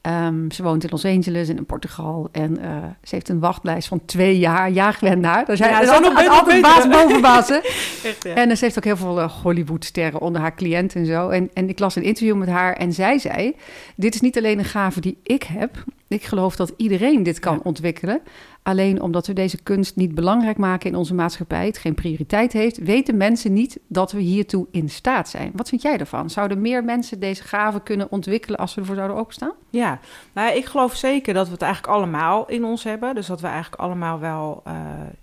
Um, ze woont in Los Angeles en in Portugal. En uh, ze heeft een wachtlijst van twee jaar. Ja, gewend naar. Daar zijn ja, er altijd, altijd baas boven baas. *laughs* Echt, ja. En ze heeft ook heel veel uh, Hollywood-sterren onder haar cliënten en zo. En, en ik las een interview met haar en zij zei... dit is niet alleen een gave die ik heb... Ik geloof dat iedereen dit kan ontwikkelen. Alleen omdat we deze kunst niet belangrijk maken in onze maatschappij, het geen prioriteit heeft, weten mensen niet dat we hiertoe in staat zijn. Wat vind jij ervan? Zouden meer mensen deze gaven kunnen ontwikkelen als we ervoor zouden openstaan? Ja, nou, ik geloof zeker dat we het eigenlijk allemaal in ons hebben. Dus dat we eigenlijk allemaal wel uh,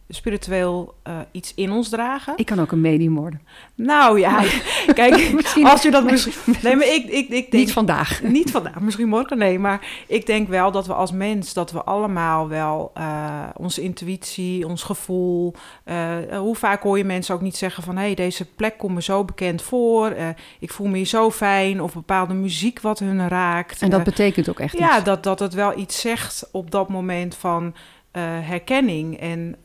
spiritueel uh, iets in ons dragen. Ik kan ook een medium worden. Nou ja, *laughs* kijk, *laughs* misschien, als je dat *laughs* misschien... Nee, maar ik, ik, ik denk... Niet vandaag. Niet vandaag, misschien morgen, nee. Maar ik denk wel dat we als mens, dat we allemaal wel uh, onze intuïtie, ons gevoel... hoe vaak hoor je mensen ook niet zeggen van... hé, hey, deze plek komt me zo bekend voor. ik voel me hier zo fijn. Of bepaalde muziek wat hun raakt. En dat betekent ook echt ja, dat, dat het wel iets zegt op dat moment van... Herkenning. En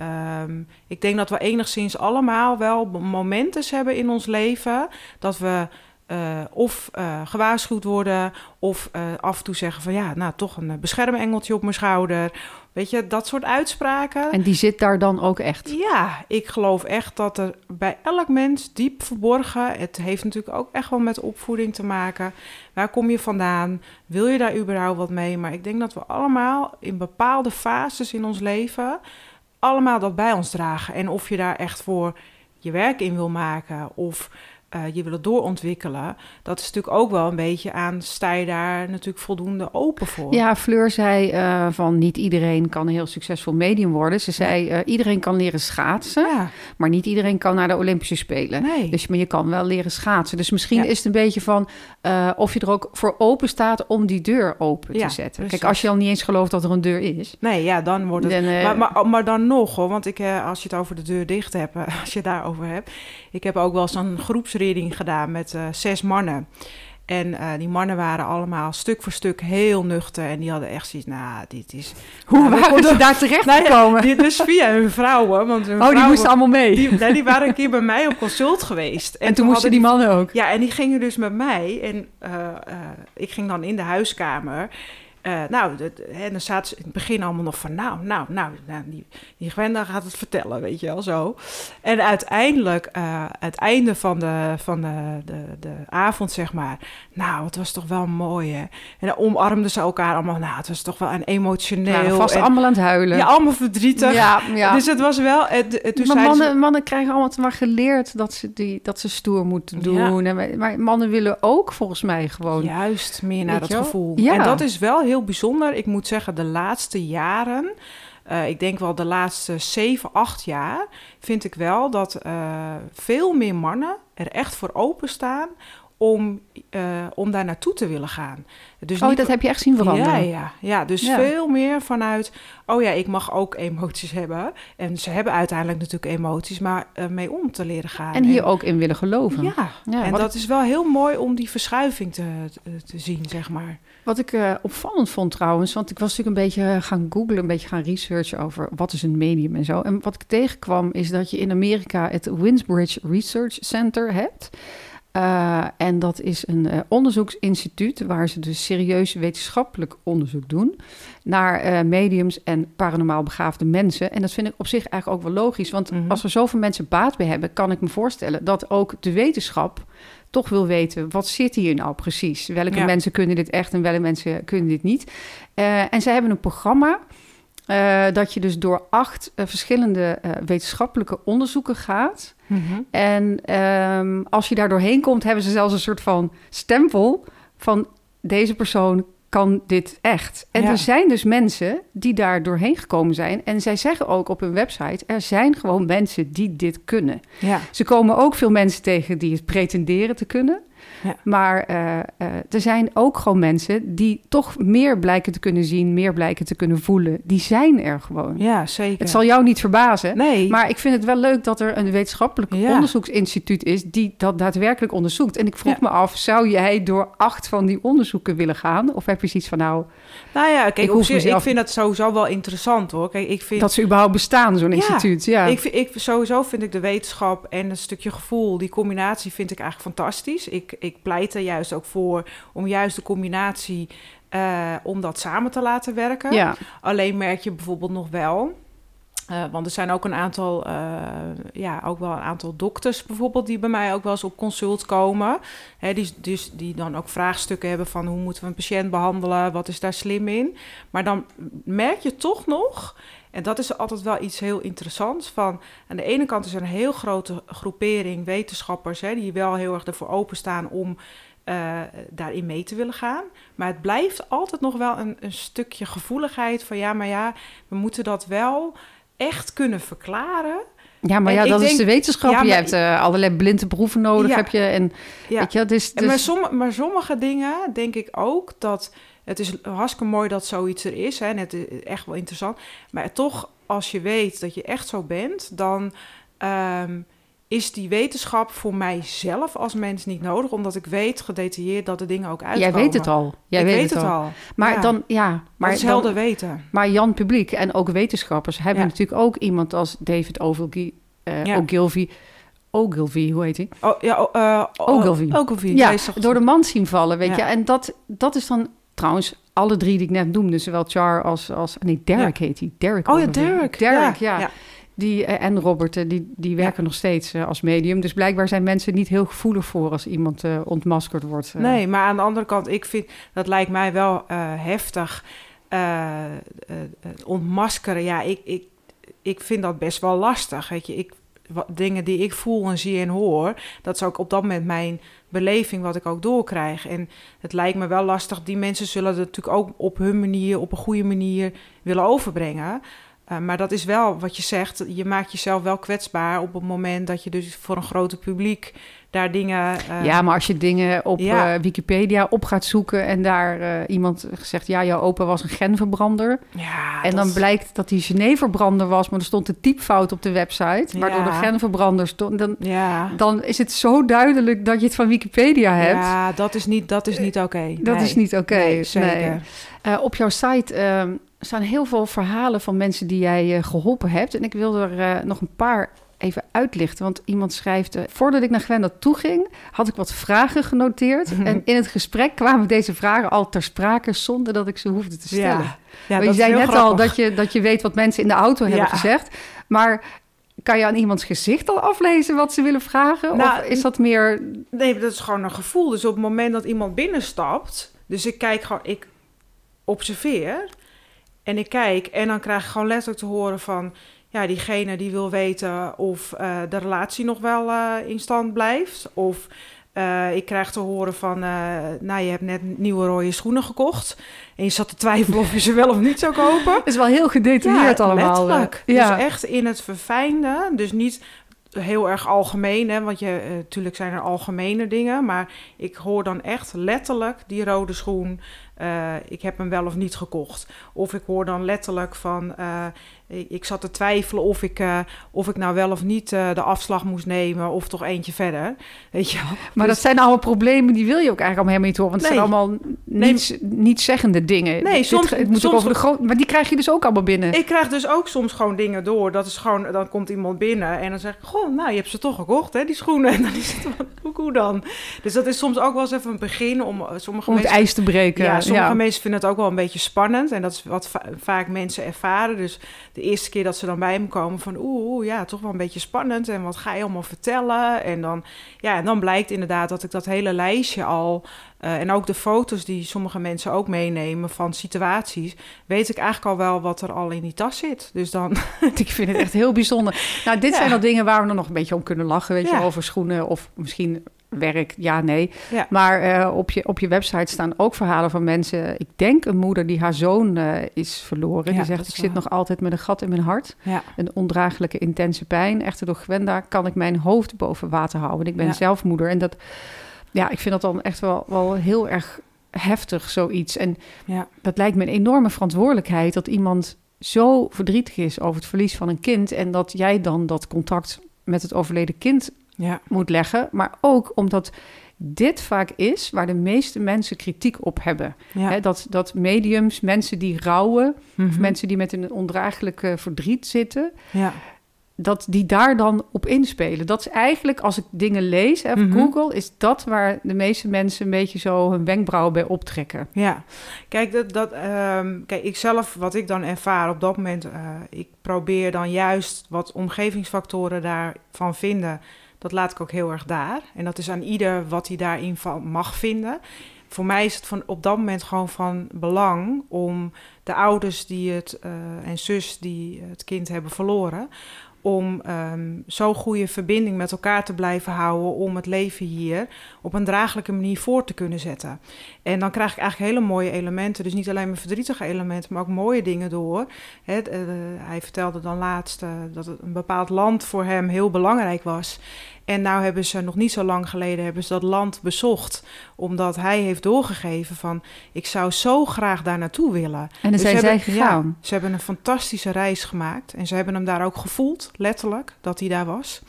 um, ik denk dat we enigszins allemaal wel momenten hebben in ons leven dat we uh, of uh, gewaarschuwd worden of af en toe zeggen van ja, nou toch een beschermengeltje op mijn schouder Weet je, dat soort uitspraken. En die zit daar dan ook echt? Ja, ik geloof echt dat er bij elk mens diep verborgen... het heeft natuurlijk ook echt wel met opvoeding te maken. Waar kom je vandaan? Wil je daar überhaupt wat mee? Maar ik denk dat we allemaal in bepaalde fases in ons leven... allemaal dat bij ons dragen. En of je daar echt voor je werk in wil maken... of uh, je willen doorontwikkelen, dat is natuurlijk ook wel een beetje aan, sta je daar natuurlijk voldoende open voor? Ja, Fleur zei uh, van niet iedereen kan een heel succesvol medium worden. Ze zei uh, iedereen kan leren schaatsen, ja. maar niet iedereen kan naar de Olympische Spelen. Nee. Dus maar je kan wel leren schaatsen. Dus misschien ja. is het een beetje van of je er ook voor open staat om die deur open ja, te zetten. Precies. Kijk, als je al niet eens gelooft dat er een deur is. Nee, ja, dan wordt het... Dan, maar, maar, maar, dan nog hoor, want ik, als je het over de deur dicht hebt, *laughs* als je het daarover hebt. Ik heb ook wel eens een gedaan met uh, zes mannen. En uh, die mannen waren allemaal stuk voor stuk heel nuchter. En die hadden echt zoiets, nou, dit is... Hoe nou, waren ze daar terecht nou, gekomen? Ja, dus via hun vrouwen. Want hun oh, die moesten allemaal mee? Die, die waren een keer bij mij op consult geweest. En, toen, moesten die mannen ook? Ja, en die gingen dus met mij. En uh, uh, ik ging dan in de huiskamer... Uh, nou, en dan zaten ze in het begin allemaal nog van, nou, nou, nou, nou die, die Gwenda gaat het vertellen, weet je wel, zo. En uiteindelijk, uh, het einde van, de, van de, de, de avond, zeg maar, nou, het was toch wel mooi, hè. En dan omarmden ze elkaar allemaal, nou, het was toch wel een emotioneel. Ja, vast en, allemaal aan het huilen. Ja, allemaal verdrietig. Ja, ja. Dus het was wel... Het, het, toen maar mannen, ze, mannen krijgen allemaal maar geleerd dat ze, die, dat ze stoer moeten doen. Ja. En, maar mannen willen ook volgens mij gewoon... Juist, meer naar dat gevoel. Ja. En dat is wel heel heel bijzonder. Ik moet zeggen, de laatste jaren, uh, ik denk wel de laatste 7, 8 jaar, vind ik wel dat uh, veel meer mannen er echt voor openstaan om, uh, om daar naartoe te willen gaan. Dus oh, niet... dat heb je echt zien veranderen? Ja, ja, ja. dus ja. veel meer vanuit... oh ja, ik mag ook emoties hebben. En ze hebben uiteindelijk natuurlijk emoties... maar uh, mee om te leren gaan. En hier en... ook in willen geloven. Ja, ja en dat is wel heel mooi om die verschuiving te, te zien, zeg maar. Wat ik uh, opvallend vond trouwens... want ik was natuurlijk een beetje gaan googlen... een beetje gaan researchen over wat is een medium en zo. En wat ik tegenkwam is dat je in Amerika... het Winsbridge Research Center hebt... Uh, en dat is een uh, onderzoeksinstituut waar ze dus serieus wetenschappelijk onderzoek doen naar uh, mediums en paranormaal begaafde mensen. En dat vind ik op zich eigenlijk ook wel logisch, want mm -hmm. als er zoveel mensen baat bij hebben, kan ik me voorstellen dat ook de wetenschap toch wil weten, wat zit hier nou precies? Welke ja. mensen kunnen dit echt en welke mensen kunnen dit niet? en zij hebben een programma uh, dat je dus door acht uh, verschillende uh, wetenschappelijke onderzoeken gaat. Mm -hmm. En um, als je daar doorheen komt, hebben ze zelfs een soort van stempel van deze persoon kan dit echt. En ja. er zijn dus mensen die daar doorheen gekomen zijn. En zij zeggen ook op hun website: er zijn gewoon mensen die dit kunnen. Ja. Ze komen ook veel mensen tegen die het pretenderen te kunnen. Ja. Maar uh, uh, er zijn ook gewoon mensen die toch meer blijken te kunnen zien, meer blijken te kunnen voelen. Die zijn er gewoon. Ja, zeker. Het zal jou niet verbazen. Nee. Maar ik vind het wel leuk dat er een wetenschappelijk ja. onderzoeksinstituut is die dat daadwerkelijk onderzoekt. En ik vroeg ja. me af, zou jij door acht van die onderzoeken willen gaan? Of heb je zoiets van, nou... Nou ja, kijk, ik, zich, mezelf... ik vind dat sowieso wel interessant hoor. Kijk, ik vind... Dat ze überhaupt bestaan, zo'n instituut. Ja, ik, ik, sowieso vind ik de wetenschap en een stukje gevoel, die combinatie vind ik eigenlijk fantastisch. Ik, ik pleit er juist ook voor om juist de combinatie, uh, om dat samen te laten werken. Ja. Alleen merk je bijvoorbeeld nog wel... Uh, want er zijn ook een aantal, uh, ja, ook wel een aantal dokters bijvoorbeeld, die bij mij ook wel eens op consult komen. Hè, die, dus, die dan ook vraagstukken hebben van hoe moeten we een patiënt behandelen, wat is daar slim in. Maar dan merk je toch nog, en dat is altijd wel iets heel interessants, van aan de ene kant is er een heel grote groepering wetenschappers, hè, die wel heel erg ervoor openstaan om uh, daarin mee te willen gaan. Maar het blijft altijd nog wel een, een stukje gevoeligheid van ja, maar ja, we moeten dat wel echt kunnen verklaren. Ja, maar en ja, dat denk, is de wetenschap. Ja, maar, je hebt uh, allerlei blinde proeven nodig, ja, heb je. En, ja. weet je, dus, dus... Maar, maar sommige dingen denk ik ook dat... Het is hartstikke mooi dat zoiets er is. Hè, en het is echt wel interessant. Maar toch, als je weet dat je echt zo bent... dan um, is die wetenschap voor mijzelf als mens niet nodig, omdat ik weet gedetailleerd dat de dingen ook uitkomen. Jij weet het al. Jij ik weet, weet het, het al. Maar ja. dan, ja, maar is helder weten. Maar Jan Publiek en ook wetenschappers hebben ja. natuurlijk ook iemand als David Ogilvy, uh, ja. Ogilvy, Ogilvy, hoe heet hij? Oh, ja, uh, Ogilvy. Ogilvy. Ja, door de man zien vallen, weet je. En dat, dat is dan trouwens alle drie die ik net noemde, zowel Char als, als nee, Derek heet hij. Derek. Oh ja, Derek. Derek, ja. Die, uh, en Robert, uh, die, die werken ja. nog steeds uh, als medium. Dus blijkbaar zijn mensen niet heel gevoelig voor als iemand ontmaskerd wordt. Nee, maar aan de andere kant, ik vind dat lijkt mij wel heftig. ontmaskeren, ja, ik, ik, ik vind dat best wel lastig. Weet je, ik, wat, dingen die ik voel en zie en hoor, dat is ook op dat moment mijn beleving wat ik ook doorkrijg. En het lijkt me wel lastig. Die mensen zullen het natuurlijk ook op hun manier, op een goede manier willen overbrengen. Uh, maar dat is wel wat je zegt. Je maakt jezelf wel kwetsbaar op het moment dat je dus voor een groter publiek daar dingen. Uh, ja, maar als je dingen op ja. uh, Wikipedia op gaat zoeken en daar uh, iemand zegt: Ja, jouw opa was een genverbrander. Ja, en dat... dan blijkt dat hij Geneverbrander was, maar er stond een typfout op de website, waardoor Ja. de genverbrander stond. Dan, Ja. dan is het zo duidelijk dat je het van Wikipedia hebt. Ja, dat is niet, dat is niet oké. Dat Nee. is niet oké. Nee, zeker. Nee. Eh, op jouw site eh, staan heel veel verhalen van mensen die jij eh, geholpen hebt. En ik wil er eh, nog een paar even uitlichten. Want iemand schrijft... voordat ik naar Gwenda toe ging, had ik wat vragen genoteerd. Mhm. En in het gesprek kwamen deze vragen al ter sprake... zonder dat ik ze hoefde te stellen. Ja, ja Maar je zei net al dat je, dat je weet wat mensen in de auto hebben Ja. gezegd. Maar kan je aan iemands gezicht al aflezen wat ze willen vragen? Nou, of is dat meer... Nee, dat is gewoon een gevoel. Dus op het moment dat iemand binnenstapt, dus ik kijk gewoon, ik observeer en ik kijk en dan krijg ik gewoon letterlijk te horen van, ja, diegene die wil weten of eh, de relatie nog wel eh, in stand blijft. Of eh, ik krijg te horen van, nou, je hebt net nieuwe rode schoenen gekocht en je zat te twijfelen of je ze wel of niet zou kopen. *laughs* Het is wel heel gedetailleerd allemaal. Letterlijk. Ja. Dus echt in het verfijnde. Dus niet heel erg algemeen, hè, want je, natuurlijk zijn er algemene dingen, maar ik hoor dan echt letterlijk die rode schoen. ik heb hem wel of niet gekocht. Of ik hoor dan letterlijk van, eh, ik, zat te twijfelen of ik, eh, of ik nou wel of niet eh, de afslag moest nemen of toch eentje verder. Weet je wel? Maar Dus- dat zijn allemaal problemen die wil je ook eigenlijk allemaal helemaal niet horen. Want het Nee. zijn allemaal niets, nietszeggende dingen. Nee, Dit- soms- het moet soms- ook over de groot, maar die krijg je dus ook allemaal binnen. Ik krijg dus ook soms gewoon dingen door. Dat is gewoon, dan komt iemand binnen en dan zeg ik, goh, nou, je hebt ze toch gekocht, hè, die schoenen. *laughs* En dan is het van, hoe, dan? Dus dat is soms ook wel eens even een begin om eh, sommige om het mensen... ijs te breken. Ja, sommige ja. mensen vinden het ook wel een beetje spannend. En dat is wat va- vaak mensen ervaren. Dus de eerste keer dat ze dan bij me komen van... oeh, ja, toch wel een beetje spannend. En wat ga je allemaal vertellen? En dan, ja, en dan blijkt inderdaad dat ik dat hele lijstje al... eh, en ook de foto's die sommige mensen ook meenemen van situaties... weet ik eigenlijk al wel wat er al in die tas zit. Dus dan... *laughs* Ik vind het echt heel bijzonder. Nou, dit Ja. zijn al dingen waar we er nog een beetje om kunnen lachen. Weet je, over schoenen of misschien werk. Ja, nee. Ja. Maar eh, op, je, op je website staan ook verhalen van mensen. Ik denk een moeder die haar zoon eh, is verloren. Ja, die zegt, ik zit nog altijd met een gat in mijn hart. Ja, Een ondraaglijke, intense pijn. Echter door Gwenda kan ik mijn hoofd boven water houden. Ik ben zelf moeder. En dat, ja, ik vind dat dan echt wel, wel heel erg heftig, zoiets. En ja, dat lijkt me een enorme verantwoordelijkheid... dat iemand zo verdrietig is over het verlies van een kind... en dat jij dan dat contact met het overleden kind ja, moet leggen. Maar ook omdat dit vaak is waar de meeste mensen kritiek op hebben. ja. Dat, dat mediums, mensen die rouwen... of Mhm. mensen die met een ondraaglijke verdriet zitten Ja, dat die daar dan op inspelen. Dat is eigenlijk, als ik dingen lees hè, Mhm. Google, is dat waar de meeste mensen een beetje zo hun wenkbrauwen bij optrekken. Ja, kijk, dat, dat, ehm, kijk, ik zelf, wat ik dan ervaar op dat moment, eh, ik probeer dan juist wat omgevingsfactoren daarvan vinden. Dat laat ik ook heel erg daar. En dat is aan ieder wat hij daarin van mag vinden. Voor mij is het van, op dat moment gewoon van belang om de ouders die het, eh, en zus die het kind hebben verloren, om ehm zo'n goede verbinding met elkaar te blijven houden, om het leven hier op een draaglijke manier voor te kunnen zetten. En dan krijg ik eigenlijk hele mooie elementen. Dus niet alleen maar verdrietige elementen, maar ook mooie dingen door. Eh, hij vertelde dan laatst eh, dat het een bepaald land voor hem heel belangrijk was. En nou hebben ze nog niet zo lang geleden hebben ze dat land bezocht. Omdat hij heeft doorgegeven van ik zou zo graag daar naartoe willen. En dan Dus zijn ze zij hebben- gegaan. Ja, ze hebben een fantastische reis gemaakt. En ze hebben hem daar ook gevoeld, letterlijk, dat hij daar was.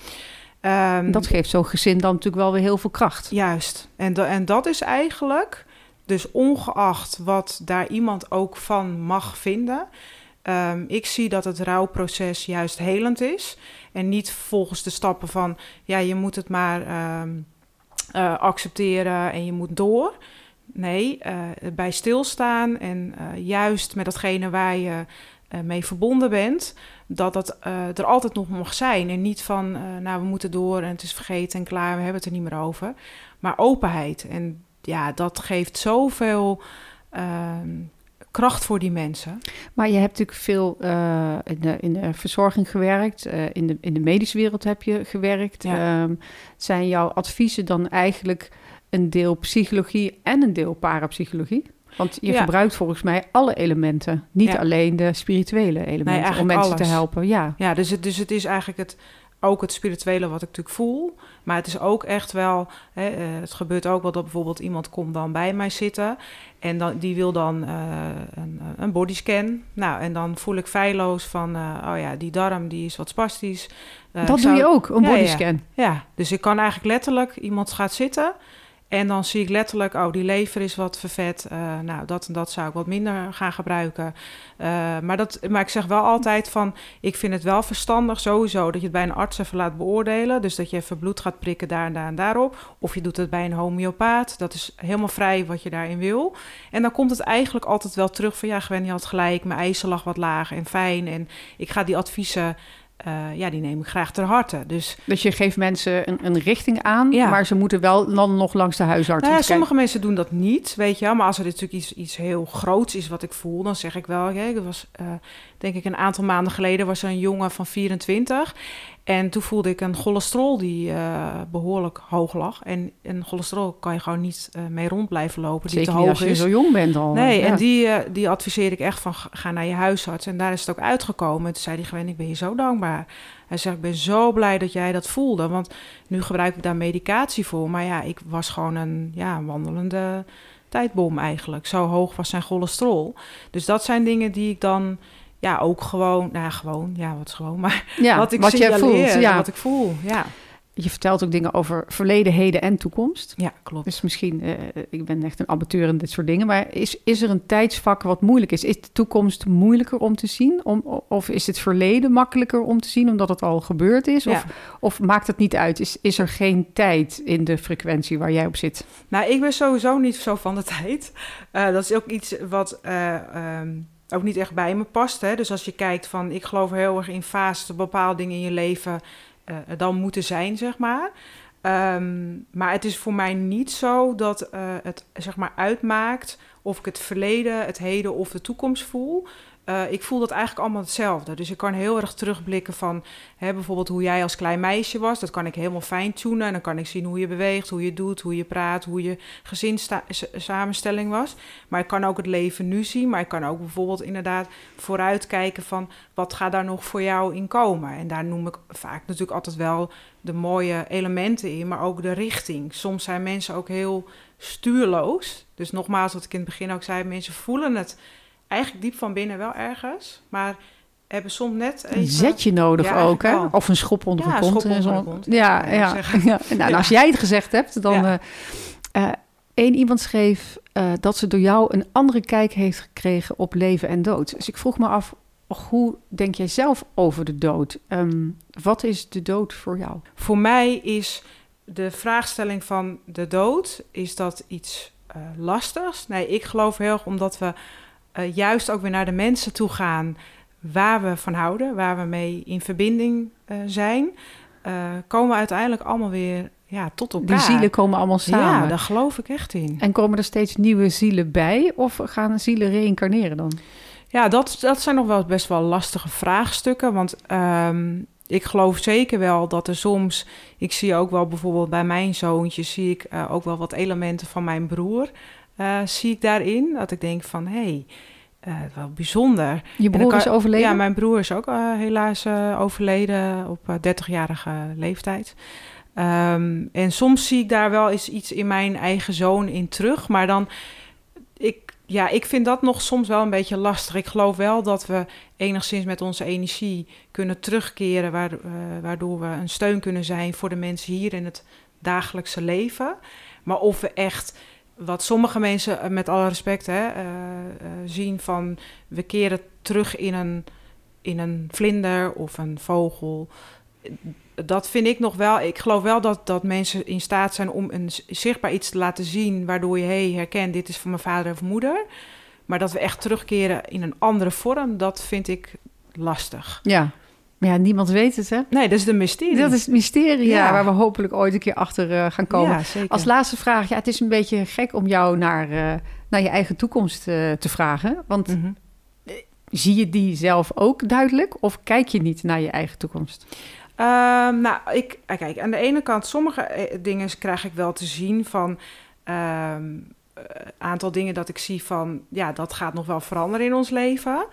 Ehm, Dat geeft zo'n gezin dan natuurlijk wel weer heel veel kracht. Juist. En, da- en dat is eigenlijk, dus ongeacht wat daar iemand ook van mag vinden. ehm, ik zie dat het rouwproces juist helend is. En niet volgens de stappen van, ja, je moet het maar ehm, eh, accepteren en je moet door. Nee, eh, bij stilstaan en eh, juist met datgene waar je mee verbonden bent, dat dat er altijd nog mag zijn. En niet van, nou, we moeten door en het is vergeten en klaar, we hebben het er niet meer over. Maar openheid. En ja, dat geeft zoveel ehm, kracht voor die mensen. Maar je hebt natuurlijk veel eh, in, de, in de verzorging gewerkt. eh, in, de, in de medische wereld heb je gewerkt. Ja. Ehm, zijn jouw adviezen dan eigenlijk een deel psychologie en een deel parapsychologie? Want je gebruikt volgens mij alle elementen. Niet alleen de spirituele elementen om mensen te helpen. Ja, ja dus, het, dus het is eigenlijk het, ook het spirituele wat ik natuurlijk voel. Maar het is ook echt wel, hè, eh, het gebeurt ook wel dat bijvoorbeeld iemand komt dan bij mij zitten en dan, die wil dan uh, een, een bodyscan. Nou, en dan voel ik feilloos van, uh, oh ja, die darm die is wat spastisch. dat doe je ook, een bodyscan? Ja, ja, dus ik kan eigenlijk letterlijk, iemand gaat zitten en dan zie ik letterlijk, oh, die lever is wat vervet. Uh, nou, dat en dat zou ik wat minder gaan gebruiken. Uh, maar, dat, maar ik zeg wel altijd van, ik vind het wel verstandig sowieso dat je het bij een arts even laat beoordelen. Dus dat je even bloed gaat prikken daar en daar en daarop. Of je doet het bij een homeopaat. Dat is helemaal vrij wat je daarin wil. En dan komt het eigenlijk altijd wel terug van, ja, Gwen, je had gelijk. Mijn eisen lag wat laag en fijn. En ik ga die adviezen uh, ja, die neem ik graag ter harte. Dus, dus je geeft mensen een, een richting aan, ja. maar ze moeten wel dan nog langs de huisarts. Nou ja, sommige mensen doen dat niet, weet je. Maar als er natuurlijk iets, iets heel groots is wat ik voel, dan zeg ik wel... Ik was, uh, denk ik, een aantal maanden geleden was er een jongen van 24... En toen voelde ik een cholesterol die uh, behoorlijk hoog lag. En een cholesterol kan je gewoon niet uh, mee rond blijven lopen. Die Zeker te hoog als je is. zo jong bent al. Nee, ja. en die, uh, die adviseer ik echt van ga naar je huisarts. En daar is het ook uitgekomen. Toen zei hij gewoon, ik ben je zo dankbaar. Hij zegt, ik ben zo blij dat jij dat voelde. Want nu gebruik ik daar medicatie voor. Maar ja, ik was gewoon een ja, wandelende tijdbom eigenlijk. Zo hoog was zijn cholesterol. Dus dat zijn dingen die ik dan ja, ook gewoon, nou ja, gewoon, ja, wat is gewoon, *laughs* maar ja, wat ik wat je voelt, ja. wat ik voel, ja. Je vertelt ook dingen over verleden, heden en toekomst. Ja, klopt. Dus misschien, uh, ik ben echt een amateur in dit soort dingen, maar is, is er een tijdsvak wat moeilijk is? Is de toekomst moeilijker om te zien? Om, of is het verleden makkelijker om te zien omdat het al gebeurd is? Of, of maakt het niet uit? Is, is er geen tijd in de frequentie waar jij op zit? Nou, ik ben sowieso niet zo van de *laughs* tijd. Uh, dat is ook iets wat... Uh, um ook niet echt bij me past. Hè? Dus als je kijkt van, ik geloof heel erg in fases, bepaalde dingen in je leven uh, dan moeten zijn, zeg maar. Um, maar het is voor mij niet zo dat uh, het zeg maar uitmaakt of ik het verleden, het heden of de toekomst voel. Uh, ik voel dat eigenlijk allemaal hetzelfde. Dus ik kan heel erg terugblikken van hè, bijvoorbeeld hoe jij als klein meisje was. Dat kan ik helemaal fijn tunen. En dan kan ik zien hoe je beweegt, hoe je doet, hoe je praat, hoe je gezinssamenstelling was. Maar ik kan ook het leven nu zien. Maar ik kan ook bijvoorbeeld inderdaad vooruitkijken van wat gaat daar nog voor jou in komen. En daar noem ik vaak natuurlijk altijd wel de mooie elementen in, maar ook de richting. Soms zijn mensen ook heel stuurloos. Dus nogmaals, wat ik in het begin ook zei, mensen voelen het eigenlijk diep van binnen wel ergens, maar hebben soms net een zetje nodig ook, hè? Of een schop onder ja, de kont. Schop onder de kont. Ja, ja, ja. Nou, als jij het gezegd hebt, dan... Uh, Eén iemand schreef uh, dat ze door jou een andere kijk heeft gekregen op leven en dood. Dus ik vroeg me af, hoe denk jij zelf over de dood? Um, wat is de dood voor jou? Voor mij is de vraagstelling van de dood, is dat iets uh, lastigs? Nee, ik geloof heel erg omdat we uh, juist ook weer naar de mensen toe gaan waar we van houden, waar we mee in verbinding uh, zijn, uh, komen we uiteindelijk allemaal weer ja, tot elkaar. Die zielen komen allemaal samen. Ja, daar geloof ik echt in. En komen er steeds nieuwe zielen bij of gaan zielen reïncarneren dan? Ja, dat, dat zijn nog wel best wel lastige vraagstukken, want um, ik geloof zeker wel dat er soms, ik zie ook wel bijvoorbeeld bij mijn zoontje, zie ik uh, ook wel wat elementen van mijn broer. Uh, zie ik daarin. Dat ik denk van, hé, hey, uh, wel bijzonder. Je broer kan, is overleden? Ja, mijn broer is ook uh, helaas overleden op 30-jarige leeftijd. Um, en soms zie ik daar wel eens iets in mijn eigen zoon in terug. Maar dan, ik, ja, ik vind dat nog soms wel een beetje lastig. Ik geloof wel dat we enigszins met onze energie kunnen terugkeren... waardoor we een steun kunnen zijn voor de mensen hier in het dagelijkse leven. Maar of we echt wat sommige mensen, eh, met alle respect, hè, uh, uh, zien van we keren terug in een, in een vlinder of een vogel. Dat vind ik nog wel. Ik geloof wel dat, dat mensen in staat zijn om een zichtbaar iets te laten zien, waardoor je hey, herkent, dit is van mijn vader of moeder. Maar dat we echt terugkeren in een andere vorm, dat vind ik lastig. Ja, ja, niemand weet het, hè? Nee, dat is de mysterie. Dat is het mysterie, ja. waar we hopelijk ooit een keer achter uh, gaan komen. Ja, zeker. Als laatste vraag, ja, het is een beetje gek om jou naar, uh, naar je eigen toekomst uh, te vragen. Want mm -hmm. zie je die zelf ook duidelijk of kijk je niet naar je eigen toekomst? Um, nou, ik, kijk, aan de ene kant, sommige dingen krijg ik wel te zien van... Um, aantal dingen dat ik zie van, ja, dat gaat nog wel veranderen in ons leven.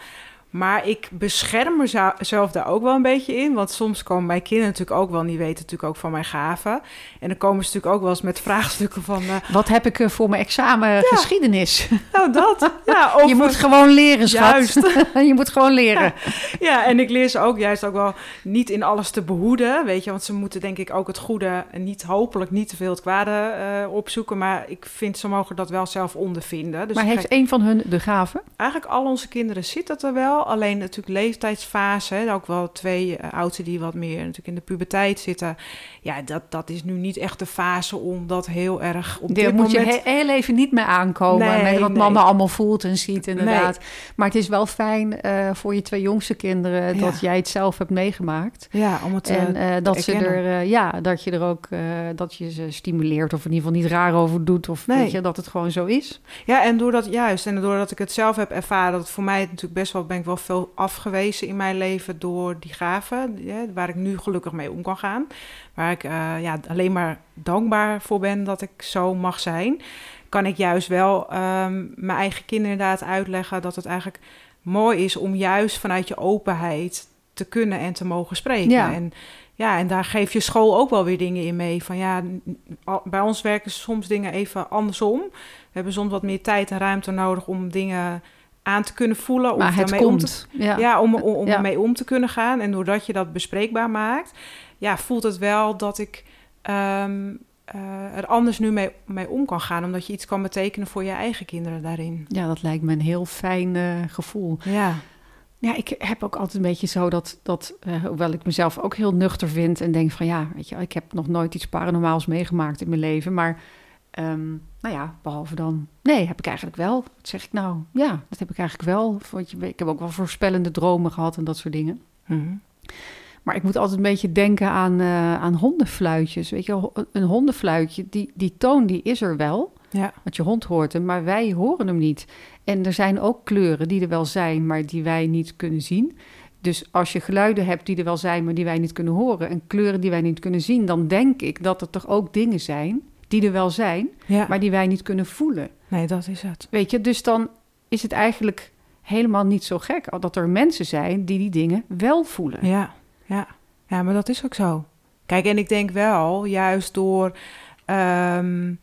Maar ik bescherm mezelf daar ook wel een beetje in. Want soms komen mijn kinderen natuurlijk ook wel, die weten natuurlijk ook van mijn gaven. En dan komen ze natuurlijk ook wel eens met vraagstukken van... Uh, Wat heb ik uh, voor mijn examen geschiedenis? Nou, dat. Ja, *laughs* je moet gewoon leren, schat. Juist. *laughs* je moet gewoon leren. *laughs* Ja. en ik leer ze ook juist ook wel niet in alles te behoeden, weet je. Want ze moeten denk ik ook het goede en niet hopelijk niet te veel het kwade uh, opzoeken. Maar ik vind ze mogen dat wel zelf ondervinden. Dus maar heeft een van hun de gaven? Eigenlijk al onze kinderen zitten er wel. Alleen natuurlijk leeftijdsfase. Hè, ook wel twee uh, oudsten die wat meer natuurlijk in de puberteit zitten. Ja, dat, dat is nu niet echt de fase om dat heel erg op Daar moet moment... je heel even niet mee aankomen. Nee, met wat mama allemaal voelt en ziet inderdaad. Maar het is wel fijn uh, voor je twee jongste kinderen... dat jij het zelf hebt meegemaakt. Ja, om het En uh, dat, ze er, ja, dat je er ook... dat je ze stimuleert of in ieder geval niet raar over doet. Of nee. weet je, dat het gewoon zo is. Ja, en doordat juist. En doordat ik het zelf heb ervaren... dat het voor mij natuurlijk best wel... ben ik wel veel afgewezen in mijn leven door die gaven, waar ik nu gelukkig mee om kan gaan. Waar ik uh, ja, alleen maar dankbaar voor ben dat ik zo mag zijn. Kan ik juist wel um, mijn eigen kinderen inderdaad uitleggen dat het eigenlijk mooi is om juist vanuit je openheid te kunnen en te mogen spreken. Ja. En ja, en daar geef je school ook wel weer dingen in mee. Van ja, bij ons werken soms dingen even andersom. We hebben soms wat meer tijd en ruimte nodig om dingen aan te kunnen voelen. Maar of het komt. Om te, ja. om, om, om ermee om te kunnen gaan. En doordat je dat bespreekbaar maakt, ja, voelt het wel dat ik um, uh, er anders nu mee, mee om kan gaan. Omdat je iets kan betekenen voor je eigen kinderen daarin. Ja, dat lijkt me een heel fijn uh, gevoel. Ja. Ja, ik heb ook altijd een beetje zo dat, dat uh, hoewel ik mezelf ook heel nuchter vind en denk van ja, weet je, ik heb nog nooit iets paranormaals meegemaakt in mijn leven, maar Um, nou ja, behalve dan. Nee, heb ik eigenlijk wel. Wat zeg ik nou? Ja, dat heb ik eigenlijk wel. Want ik heb ook wel voorspellende dromen gehad en dat soort dingen. Mm Maar ik moet altijd een beetje denken aan, uh, aan hondenfluitjes. Weet je, een hondenfluitje, die, die toon die is er wel. Ja. Want je hond hoort hem, maar wij horen hem niet. En er zijn ook kleuren die er wel zijn, maar die wij niet kunnen zien. Dus als je geluiden hebt die er wel zijn, maar die wij niet kunnen horen, en kleuren die wij niet kunnen zien, dan denk ik dat er toch ook dingen zijn die er wel zijn, maar die wij niet kunnen voelen. Nee, dat is het. Weet je, dus dan is het eigenlijk helemaal niet zo gek dat er mensen zijn die die dingen wel voelen. Ja, ja, ja, maar dat is ook zo. Kijk, en ik denk wel, juist door um,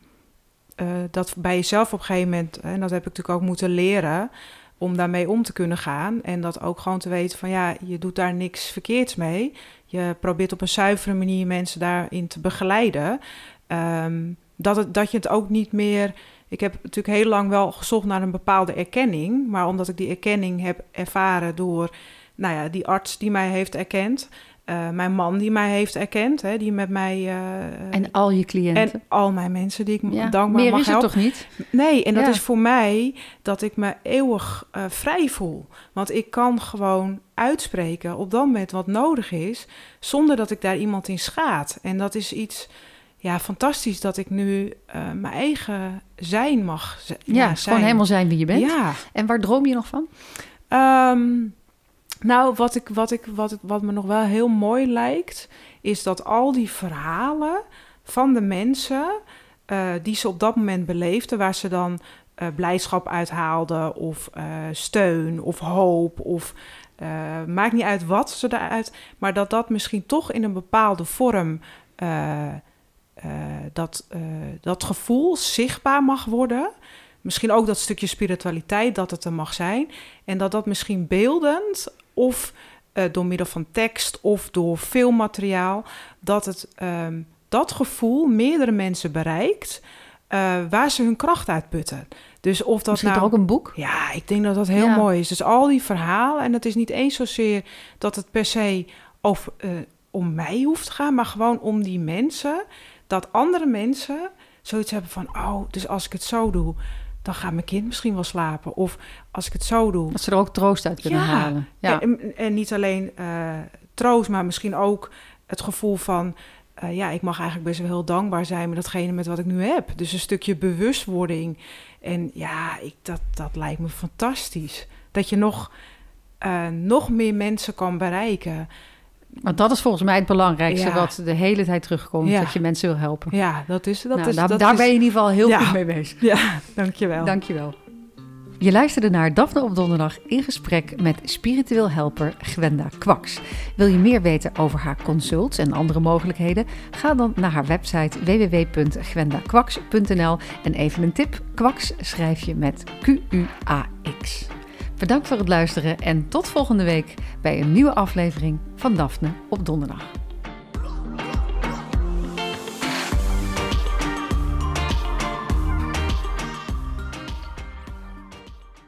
uh, dat bij jezelf op een gegeven moment, en dat heb ik natuurlijk ook moeten leren, om daarmee om te kunnen gaan. En dat ook gewoon te weten van ja, je doet daar niks verkeerds mee. Je probeert op een zuivere manier mensen daarin te begeleiden. Um, dat, het, dat je het ook niet meer. Ik heb natuurlijk heel lang wel gezocht naar een bepaalde erkenning. Maar omdat ik die erkenning heb ervaren door nou ja, die arts die mij heeft erkend. Uh, mijn man die mij heeft erkend, hè, die met mij... Uh, en al je cliënten. En al mijn mensen die ik ja, dankbaar meer mag is helpen. toch niet? Nee, en dat is voor mij dat ik me eeuwig uh, vrij voel. Want ik kan gewoon uitspreken op dat moment wat nodig is... zonder dat ik daar iemand in schaad. En dat is iets ja, fantastisch dat ik nu uh, mijn eigen zijn mag ja, ja, zijn. gewoon helemaal zijn wie je bent. Ja. En waar droom je nog van? Um, nou, wat, ik, wat, ik, wat, wat me nog wel heel mooi lijkt, is dat al die verhalen van de mensen uh, die ze op dat moment beleefden, waar ze dan uh, blijdschap uithaalden, of steun, of hoop, of maakt niet uit wat ze eruit, maar dat dat misschien toch in een bepaalde vorm uh, dat, uh, dat gevoel zichtbaar mag worden. Misschien ook dat stukje spiritualiteit, dat het er mag zijn. En dat dat misschien beeldend of uh, door middel van tekst of door filmmateriaal, dat het um, dat gevoel meerdere mensen bereikt. waar ze hun kracht uit putten. Dus of dat Misschien nou, ook een boek? Ja, ik denk dat dat heel ja. mooi is. Dus al die verhalen, en het is niet eens zozeer dat het per se over, om mij hoeft te gaan, maar gewoon om die mensen dat andere mensen zoiets hebben van: oh, dus als ik het zo doe, dan gaat mijn kind misschien wel slapen. Of als ik het zo doe. Dat ze er ook troost uit kunnen halen. Ja. En, en niet alleen uh, troost, maar misschien ook het gevoel van. Uh, ja, ik mag eigenlijk best wel heel dankbaar zijn met datgene met wat ik nu heb. Dus een stukje bewustwording. En ja, ik, dat, dat lijkt me fantastisch. Dat je nog, uh, nog meer mensen kan bereiken Want dat is volgens mij het belangrijkste Ja. wat de hele tijd terugkomt. Ja. Dat je mensen wil helpen. Ja, dat is... Dat Nou, is daar dat daar is, ben je in ieder geval heel Ja. goed mee bezig. Ja, dankjewel. Dankjewel. Je luisterde naar Daphne op donderdag in gesprek met spiritueel helper Gwenda Kwaks. Wil je meer weten over haar consults en andere mogelijkheden? Ga dan naar haar website www.gwendakwaks.nl en even een tip, Kwaks schrijf je met Q-U-A-X. Bedankt voor het luisteren en tot volgende week bij een nieuwe aflevering van Daphne op donderdag.